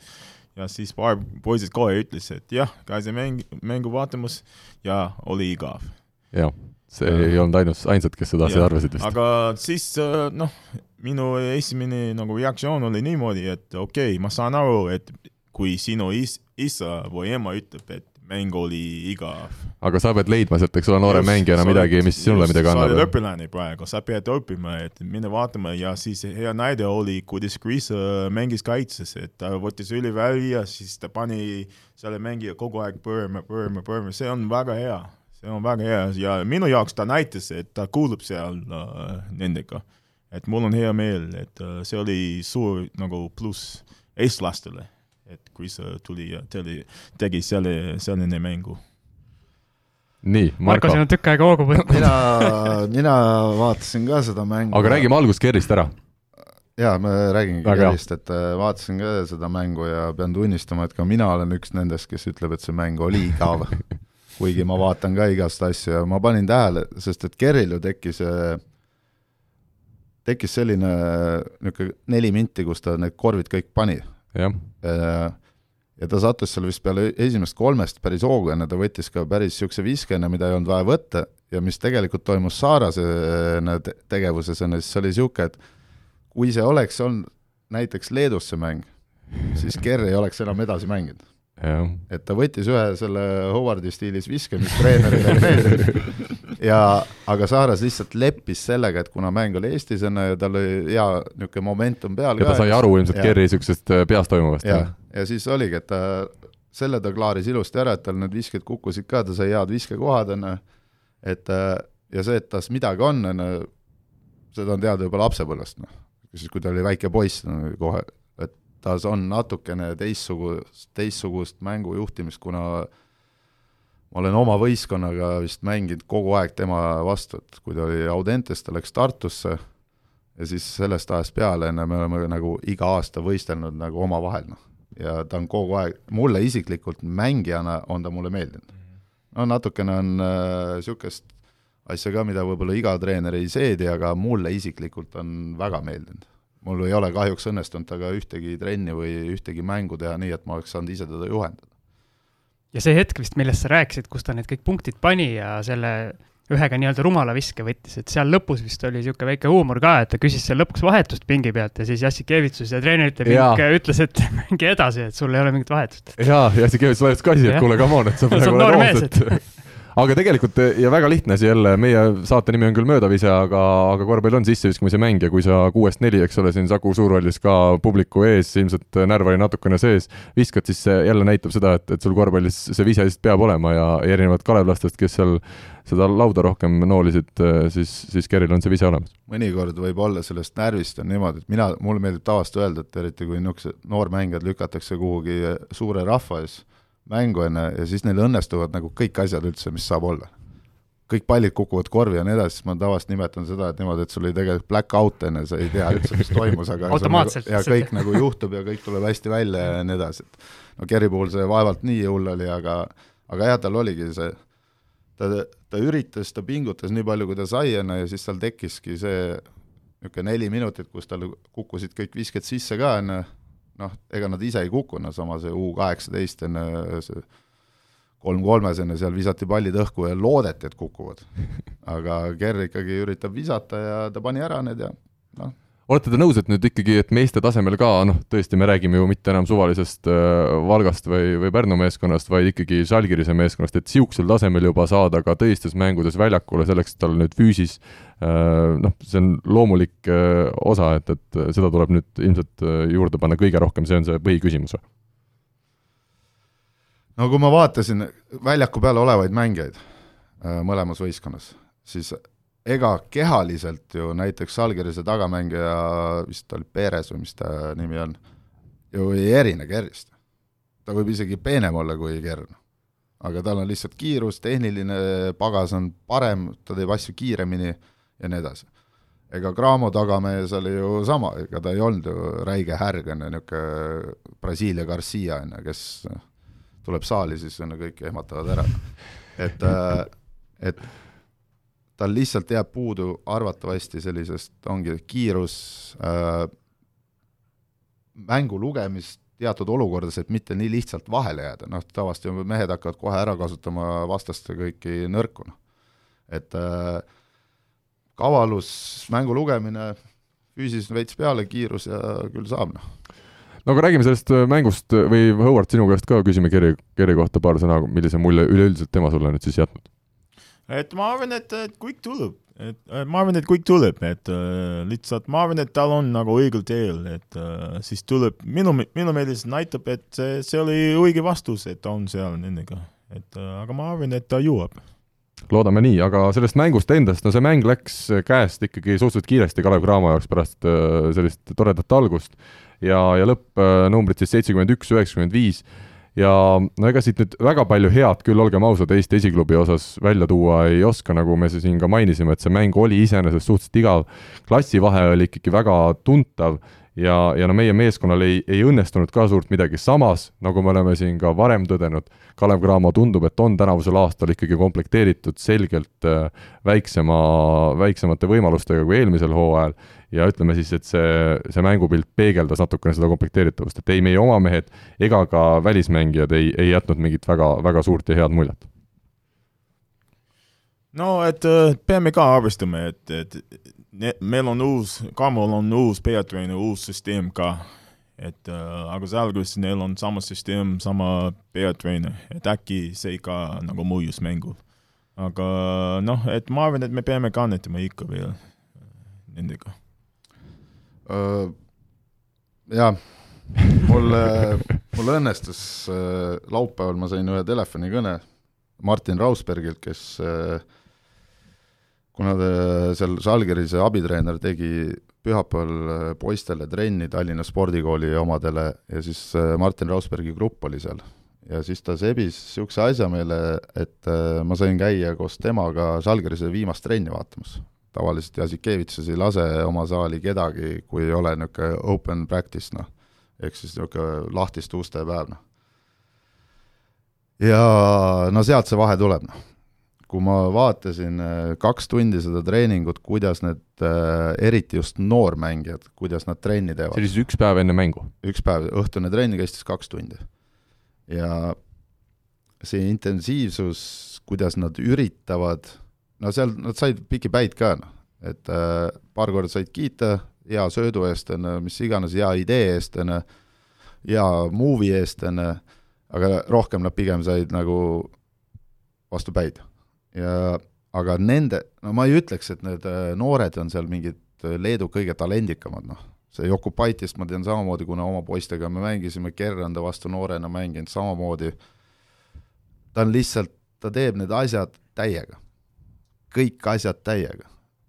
Ja siis paar poisid kohe ütles, et jah, käisime mäng, mängu vaatamas ja oli igav. jah, see ei olnud ainus, ainsad, kes seda asja arvasid vist. aga siis äh, noh, minu esimene nagu reaktsioon oli niimoodi, et okei okay,, ma saan aru, et kui sinu is-, isa või ema ütleb, et mäng oli igav. aga sa pead leidma sealt, eks ole, noore mängijana midagi, mis sinule midagi sa oled annab. õpilane praegu, sa pead õppima, et mine vaatama ja siis hea näide oli, kuidas Chris äh, mängis kaitses, et ta võttis üli välja, siis ta pani selle mängija kogu aeg pöörama, pöörama, pöörama, see on väga hea, see on väga hea ja minu jaoks ta näitas, et ta kuulub seal äh, nendega. et mul on hea meel, et äh, see oli suur nagu pluss eestlastele, et Chris äh, tuli ja tegi, tegi selle, selline mängu nii, Marko, Marko siin, on tükk aega hoogu võtnud. mina, mina vaatasin ka seda mängu. aga räägime algust Gerist ära. jaa, ma räägingi sellist, et äh, vaatasin ka seda mängu ja pean tunnistama, et ka mina olen üks nendest, kes ütleb, et see mäng oli igav. kuigi ma vaatan ka igast asju ja ma panin tähele, sest et Kerril ju tekkis, tekkis selline niisugune neli minti, kus ta need korvid kõik pani. jah. ja ta sattus seal vist peale esimest kolmest päris hoogu enne, ta võttis ka päris niisuguse viske enne, mida ei olnud vaja võtta ja mis tegelikult toimus Saarase tegevuses, on siis oli niisugune, et kui see oleks olnud näiteks Leedus see mäng, siis Kerr ei oleks enam edasi mänginud. Et ta võttis ühe selle Howardi stiilis viske, mis treenerile ei meeldinud ja aga Saares lihtsalt leppis sellega, et kuna mäng oli Eestis enne ja tal oli hea niisugune momentum peal ja ta sai aru ilmselt Kerri niisugusest äh, peas toimuvast. ja, ja siis oligi, et ta, selle ta klaaris ilusti ära, et tal need visked kukkusid ka, ta sai head viskekohad, on ju, et ja see, et tas midagi on, on ju, seda on teada juba lapsepõlvest, noh. siis, kui ta oli väike poiss no, kohe, et tas on natukene teistsugust, teistsugust mängujuhtimist, kuna ma olen oma võistkonnaga vist mänginud kogu aeg tema vastu, et kui ta oli Audentes, ta läks Tartusse ja siis sellest ajast peale, enne me oleme nagu iga aasta võistelnud nagu omavahel, noh. ja ta on kogu aeg, mulle isiklikult mängijana on ta mulle meeldinud. no natukene on niisugust äh, asja ka, mida võib-olla iga treener ei seedi, aga mulle isiklikult on väga meeldinud. Mul ei ole kahjuks õnnestunud temaga ühtegi trenni või ühtegi mängu teha nii, et ma oleks saanud ise teda juhendada. ja see hetk vist, millest sa rääkisid, kus ta need kõik punktid pani ja selle ühega nii-öelda rumala viske võttis, et seal lõpus vist oli niisugune väike huumor ka, et ta küsis seal lõpuks vahetust pingi pealt ja siis Jassikevitsus ja treenerite pink ütles, et mängi edasi, et sul ei ole mingit vahetust. jaa, Jassikevitsus laias ka asi, et kuule, come on, et sa praegu oled roos, et aga tegelikult ja väga lihtne asi jälle, meie saate nimi on küll Möödavise, aga, aga korvpall on sisseviskamise mäng ja kui sa kuuest neli, eks ole, siin Saku Suurhallis ka publiku ees, ilmselt närv oli natukene sees, viskad, siis see jälle näitab seda, et, et sul korvpallis see vise lihtsalt peab olema ja, ja erinevalt kalevlastest, kes seal seda lauda rohkem noolisid, siis, siis Keril on see vise olemas. mõnikord võib olla sellest närvist on niimoodi, et mina, mulle meeldib tavaliselt öelda, et eriti kui niisugused noormängijad lükatakse kuhugi suure rahva ees mängu, ju, ja siis neil õnnestuvad nagu kõik asjad üldse, mis saab olla. kõik pallid kukuvad korvi ja nii edasi, siis ma tavaliselt nimetan seda, et niimoodi, et sul oli tegelikult black out enne, sa ei tea üldse, mis toimus, aga automaatselt nagu, ja kõik nagu juhtub ja kõik tuleb hästi välja ja nii edasi, et no Kerri puhul see vaevalt nii hull oli, aga aga jah, tal oligi see, ta, ta üritas, ta pingutas nii palju, kui ta sai enne ja siis tal tekkiski see niisugune neli minutit, kus tal kukkusid kõik visked sisse ka, on ju, noh, ega nad ise ei kukkunud, sama see U kaheksateist enne see kolm kolmes enne seal visati pallid õhku ja loodeti, et kukuvad. aga Kerr ikkagi üritab visata ja ta pani ära need ja noh. Olete te nõus, et nüüd ikkagi, et meeste tasemel ka, noh, tõesti, me räägime ju mitte enam suvalisest äh, Valgast või, või Pärnu meeskonnast, vaid ikkagi Žalgirise meeskonnast, et niisugusel tasemel juba saada ka tõistusmängudes väljakule, selleks, tal nüüd füüsis Äh, noh, see on loomulik äh, osa, et, et seda tuleb nüüd ilmselt äh, juurde panna kõige rohkem, see on see põhiküsimus või? no kui ma vaatasin väljaku peal olevaid mängijaid mõlemas võistkonnas, siis ega kehaliselt ju näiteks Žalgirise tagamängija, vist oli Perez või mis ta nimi on, ju ei erine Kerrist. ta võib isegi peenem olla kui Kern. aga tal on lihtsalt kiirus, tehniline pagas on parem, ta teeb asju kiiremini ja nii edasi. ega Graamo tagamees oli ju sama, ega ta ei olnud ju räige härg, on ju, niisugune Brasiilia Garcia, on ju, kes tuleb saali, siis on ju kõik ehmatavad ära. et, äh, et tal lihtsalt jääb puudu arvatavasti sellisest, ongi kiirus äh,, mängu lugemist teatud olukordades, et mitte nii lihtsalt vahele jääda, noh tavaliselt ju mehed hakkavad kohe ära kasutama vastaste kõiki nõrku, noh. et äh, kavalus, mängu lugemine, füüsis veits peale, kiirus ja küll saab, noh. no aga räägime sellest äh, mängust äh, või Howard, sinu käest ka küsime Kerri, Kerri kohta paar sõna, millise mulje üleüldiselt tema sulle nüüd siis jätnud? Et ma arvan, et, et kõik tuleb, et ma arvan, et kõik tuleb, et äh, lihtsalt ma arvan, et tal on nagu õigel teel, et äh, siis tuleb, minu, minu meelest näitab, et see, see oli õige vastus, et ta on seal nendega, et äh, aga ma arvan, et ta jõuab. Loodame nii, aga sellest mängust endast, no see mäng läks käest ikkagi suhteliselt kiiresti Kalev Cramo jaoks pärast äh, sellist toredat algust. Ja, ja lõppnumbrid siis seitsekümmend üks, üheksakümmend viis ja no ega siit nüüd väga palju head küll, olgem ausad, Eesti esiklubi osas välja tuua ei oska, nagu me siin ka mainisime, et see mäng oli iseenesest suhteliselt igav, klassivahe oli ikkagi väga tuntav ja, ja no meie meeskonnal ei, ei õnnestunud ka suurt midagi, samas nagu me oleme siin ka varem tõdenud, Kalev Cramo tundub, et on tänavusel aastal ikkagi komplekteeritud selgelt äh, väiksema, väiksemate võimalustega kui eelmisel hooajal. Ja ütleme siis, et see, see mängupilt peegeldas natukene seda komplekteeritavust, et ei meie oma mehed ega ka välismängijad ei, ei jätnud mingit väga, väga suurt ja head muljet. no et äh, peame ka arvestama, et, et meil on uus, Kamol on uus peatreener, uus süsteem ka. et äh, aga Zalgiris neil on sama süsteem, sama peatreener, et äkki see ka nagu mõjus mängul. aga noh, et ma arvan, et me peame kannatama ikka veel nendega uh,. jah, mul, mul õnnestus uh, laupäeval, ma sain ühe telefonikõne Martin Rausbergilt, kes uh, kuna ta seal Žalgirise abitreener tegi pühapäeval äh, poistele trenni Tallinna spordikooli omadele ja siis äh, Martin Rausbergi grupp oli seal. ja siis ta sebis niisuguse asja meile, et äh, ma sain käia koos temaga Žalgirise viimast trenni vaatamas. tavaliselt Jasikevitšus ei lase oma saali kedagi, kui ei ole niisugune open practice, noh, ehk siis niisugune lahtiste uste päev, noh. ja no sealt see vahe tuleb, noh kui ma vaatasin äh, kaks tundi seda treeningut, kuidas need, äh, eriti just noormängijad, kuidas nad trenni teevad. see oli siis üks päev enne mängu? üks päev, õhtune trenn kestis kaks tundi. ja see intensiivsus, kuidas nad üritavad, no seal nad said pikki päid ka, noh, et äh, paar korda said kiita hea söödu eest, on ju, mis iganes, hea idee eest, on ju, hea movie eest, on ju, aga rohkem nad pigem said nagu vastu päid ja aga nende, no ma ei ütleks, et need äh, noored on seal mingid äh, Leedu kõige talendikamad, noh, see Jokupaitist ma tean samamoodi, kuna oma poistega me mängisime, Gerranda vastu noorena mänginud samamoodi, ta on lihtsalt, ta teeb need asjad täiega. kõik asjad täiega.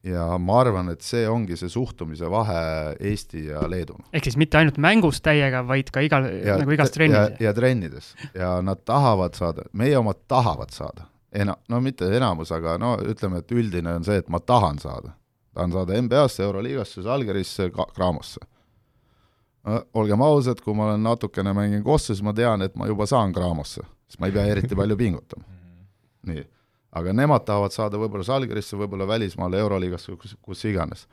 ja ma arvan, et see ongi see suhtumise vahe Eesti ja Leedu. ehk siis mitte ainult mängus täiega, vaid ka igal, nagu igas trennis? ja, ja trennides. ja nad tahavad saada, meie omad tahavad saada ena-, no mitte enamus, aga no ütleme, et üldine on see, et ma tahan saada. tahan saada NBA-sse, Euroliigasse, Žalgirisse, Craamosse. no olgem ausad, kui ma olen natukene mängin kossu, siis ma tean, et ma juba saan Craamosse, sest ma ei pea eriti palju pingutama. nii, aga nemad tahavad saada võib-olla Žalgirisse, võib-olla välismaale, Euroliigasse, kus, kus iganes.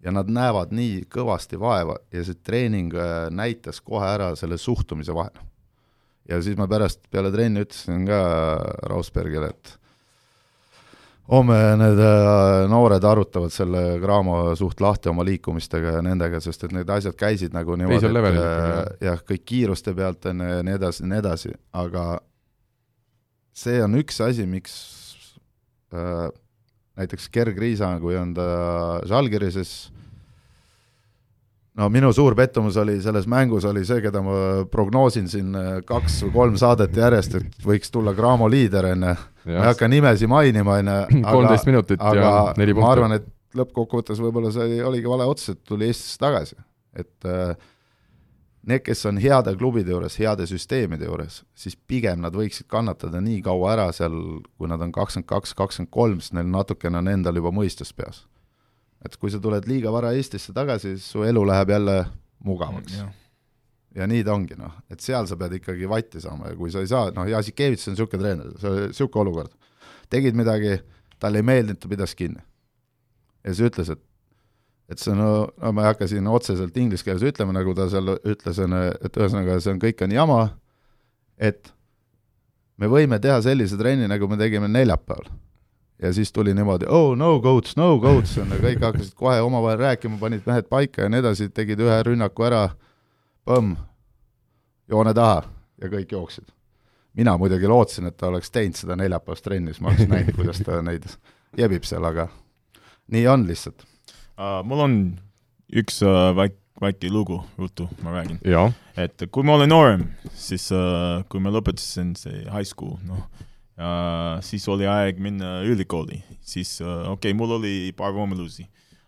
ja nad näevad nii kõvasti vaeva ja see treening äh, näitas kohe ära selle suhtumise vahe ja siis ma pärast peale trenni ütlesin ka Rausbergile, et homme need äh, noored arutavad selle Graamo suht lahti oma liikumistega ja nendega, sest et need asjad käisid nagu niimoodi, et äh, jah, kõik kiiruste pealt on ja nii edasi ja nii edasi, aga see on üks asi, miks äh, näiteks Gerg Riisa, kui on ta Žalgirises äh, no minu suur pettumus oli selles mängus oli see, keda ma prognoosin siin äh, kaks või kolm saadet järjest, et võiks tulla Graamo liider, ju. ma ei hakka nimesi mainima, ju. kolmteist minutit aga ja neli punkti. ma arvan, et lõppkokkuvõttes võib-olla see oligi vale otsus, et tuli Eestisse tagasi. et äh, need, kes on heade klubide juures, heade süsteemide juures, siis pigem nad võiksid kannatada nii kaua ära seal, kui nad on kakskümmend kaks, kakskümmend kolm, sest neil natukene on endal juba mõistus peas et kui sa tuled liiga vara Eestisse tagasi, siis su elu läheb jälle mugavaks mm,. ja nii ta ongi, noh, et seal sa pead ikkagi vatti saama ja kui sa ei saa, noh, Jasikevitš on niisugune treener, see oli niisugune olukord. tegid midagi, talle ei meeldinud, ta pidas kinni. ja siis ütles, et et see no, no ma ei hakka siin otseselt inglise keeles ütlema, nagu ta seal ütles, on, et ühesõnaga see on, kõik on jama, et me võime teha sellise trenni, nagu me tegime neljapäeval ja siis tuli niimoodi, oh no goats, no goats, on ju, kõik hakkasid kohe omavahel rääkima, panid mehed paika ja nii edasi, tegid ühe rünnaku ära, põmm, joone taha ja kõik jooksid. mina muidugi lootsin, et ta oleks teinud seda neljapäevast trenni, siis ma oleks näinud, kuidas ta neid jebib seal, aga nii on lihtsalt uh,. Mul on üks uh, väike väike lugu, juttu ma räägin. et kui ma olin noorem, siis uh, kui ma lõpetasin see high school, noh siis oli aeg minna ülikooli, siis uh, okei okay,, mul oli paar võimalusi,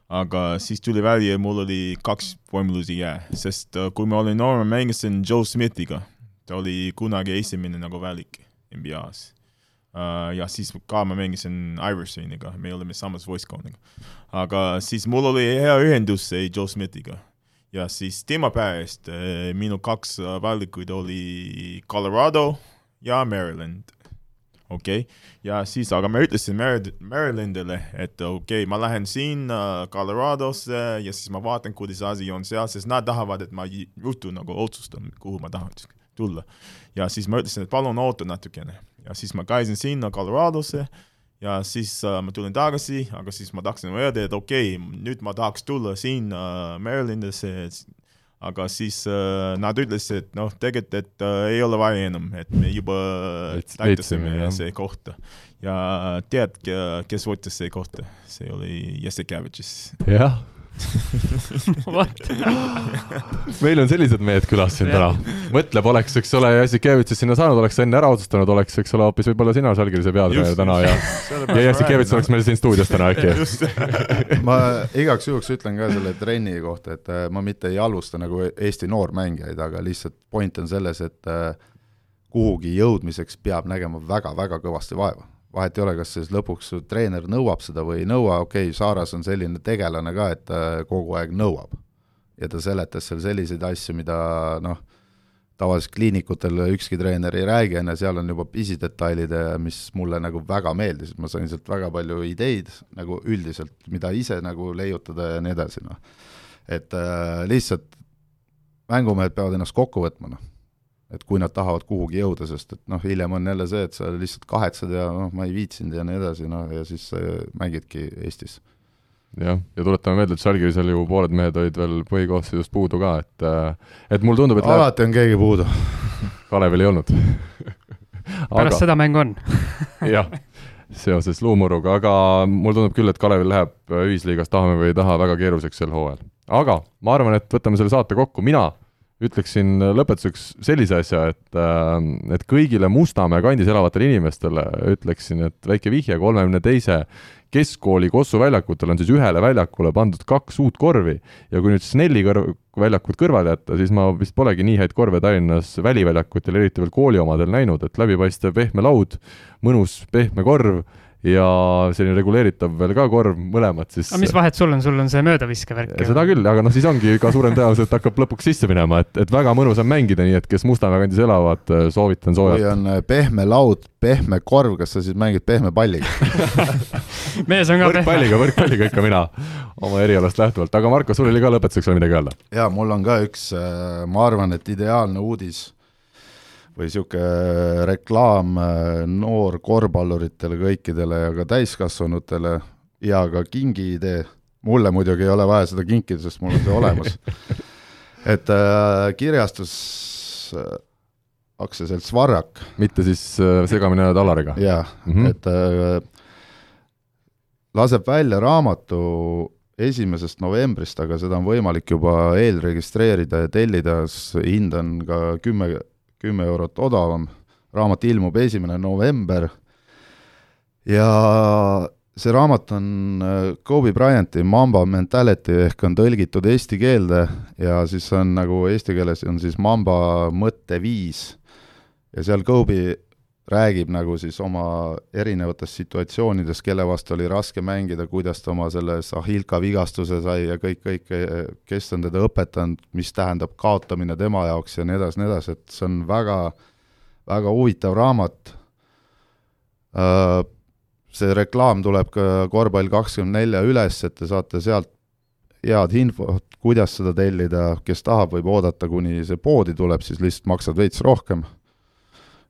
aga siis tuli välja, mul oli kaks võimalusi jää, sest uh, kui ma olin noor, ma mängisin Joe Smithiga, ta oli kunagi esimene nagu valik NBA-s uh,. ja siis ka ma mängisin Iversoniga, me olime samas võistkonnaga. aga siis mul oli hea ühendus Joe Smithiga ja siis tema pärast äh, minu kaks äh, valikuid oli Colorado ja Maryland okei okay., ja siis, aga ma ütlesin Mar-, Marylandile, et okei okay,, ma lähen sinna Coloradosse ja siis ma vaatan, kuidas asi on seal, sest nad tahavad, et ma ruttu nagu otsustan, kuhu ma tahan tulla. ja siis ma ütlesin, et palun oota natukene ja siis ma käisin sinna Coloradosse ja siis uh, ma tulin tagasi, aga siis ma tahtsin öelda, et okei okay,, nüüd ma tahaks tulla sinna uh, Marylandisse, aga siis äh, nad ütlesid, et noh, tegelikult, et äh, ei ole vaja enam, et me juba täitasime see kohta. ja tead, kes võttis see kohta? see oli Jassikevitšis. jah meil on sellised mehed külas siin täna. mõtleb, oleks, eks ole, Jassikevitšis sinna saanud, oleks enne ära otsustanud, oleks, eks ole, hoopis võib-olla sina Žalgirise peatreener täna ja ja Jassikevitš oleks meil siin stuudios täna äkki. ma igaks juhuks ütlen ka selle trenni kohta, et äh, ma mitte ei halvusta nagu Eesti noormängijaid, aga lihtsalt point on selles, et äh, kuhugi jõudmiseks peab nägema väga-väga kõvasti vaeva vahet ei ole, kas siis lõpuks treener nõuab seda või ei nõua, okei okay,, Saaras on selline tegelane ka, et ta kogu aeg nõuab. ja ta seletas seal selliseid asju, mida noh, tavaliselt kliinikutel ükski treener ei räägi, on ju, seal on juba pisidetailid, mis mulle nagu väga meeldisid, ma sain sealt väga palju ideid nagu üldiselt, mida ise nagu leiutada ja nii edasi, noh. et äh, lihtsalt mängumehed peavad ennast kokku võtma, noh et kui nad tahavad kuhugi jõuda, sest et noh, hiljem on jälle see, et sa lihtsalt kahetsed ja noh, ma ei viitsinud ja nii edasi, noh ja siis mängidki Eestis. jah, ja tuletame meelde, et Žalgirisel ju pooled mehed olid veel põhikoosseisust puudu ka, et et mulle tundub, et alati läheb... on keegi puudu Kalevil ei olnud aga... pärast seda mängu on jah, seoses luumuruga, aga mulle tundub küll, et Kalevil läheb ühisliigas, tahame või ei taha, väga keeruliseks sel hooajal. aga ma arvan, et võtame selle saate kokku, mina ütleksin lõpetuseks sellise asja, et, äh, et kõigile Mustamäe kandis elavatele inimestele ütleksin, et väike vihje, kolmekümne teise keskkooli Kossu väljakutel on siis ühele väljakule pandud kaks uut korvi. Ja kui nüüd Snelli kõrv, väljakut kõrvale jätta, siis ma vist polegi nii häid korve Tallinnas väliväljakutel, eriti veel kooli omadel näinud, et läbipaistev pehme laud, mõnus pehme korv ja selline reguleeritav veel ka korv, mõlemad siis. aga mis vahet sul on, sul on see möödaviskevärk seda küll, aga noh, siis ongi ka suurem tõenäosus, et hakkab lõpuks sisse minema, et, et väga mõnus on mängida, nii et kes Mustamäe kandis elavad, soovitan soojalt. kui on äh, pehme laud, pehme korv, kas sa siis mängid pehme palliga mees on ka pehme. võrkpalliga, võrkpalliga ikka mina oma erialast lähtuvalt, aga Marko, sul oli ka lõpetuseks veel midagi öelda? jaa, mul on ka üks, äh, ma arvan, et ideaalne uudis või niisugune reklaam äh, noorkorvpalluritele kõikidele ja ka täiskasvanutele ja ka kingiidee, mulle muidugi ei ole vaja seda kinkida, sest mul on see olemas et äh, kirjastus äh, aktsiaselts Varrak. mitte siis äh, segamini ajada Alariga? jaa mm, -hmm. et äh, laseb välja raamatu esimesest novembrist, aga seda on võimalik juba eelregistreerida ja tellida, hind on ka kümme kümme eurot odavam, raamat ilmub esimene november. Ja see raamat on äh, Kobe Bryanti Mamba Mentality ehk on tõlgitud eesti keelde ja siis on nagu eesti keeles on siis Mamba mõtteviis. Ja seal Kobe räägib nagu siis oma erinevatest situatsioonidest, kelle vastu oli raske mängida, kuidas ta oma selle Sahilka vigastuse sai ja kõik, kõik, kes on teda õpetanud, mis tähendab kaotamine tema jaoks ja nii edasi, nii edasi, et see on väga, väga huvitav raamat. Äh, see reklaam tuleb ka korvpall kakskümmend nelja üles, et te saate sealt head infot, kuidas seda tellida, kes tahab, võib oodata, kuni see poodi tuleb, siis lihtsalt maksad veits rohkem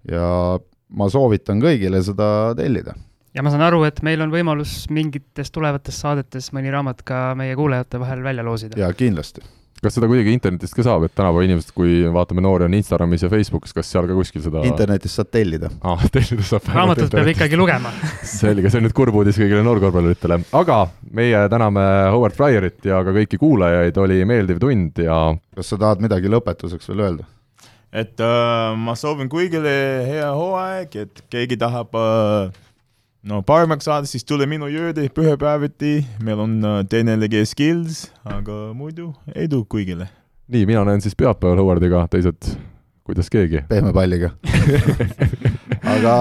ja ma soovitan kõigile seda tellida. ja ma saan aru, et meil on võimalus mingites tulevates saadetes mõni raamat ka meie kuulajate vahel välja loosida. jaa, kindlasti kas seda kuidagi internetist ka saab, et tänapäeva inimesed, kui vaatame noori, on Instagramis ja Facebookis, kas seal ka kuskil seda internetist saad tellida ah,. tellida saab raamatut peab ikkagi lugema selge, see on nüüd kurb uudis kõigile noorkorvpalluritele, aga meie täname Howard Fryerit ja ka kõiki kuulajaid, oli meeldiv tund ja kas sa tahad midagi lõpetuseks veel öelda? Et äh, ma soovin kõigile hea hooaeg, et keegi tahab äh, no paremaks saada, siis tule minu juurde pühapäeviti, meil on äh, TNLG Skills, aga muidu edu kõigile. nii, mina näen siis pühapäeval Howardiga, teised kuidas keegi. pehme palliga aga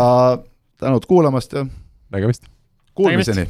tänud kuulamast ja nägemist! Kuulmiseni!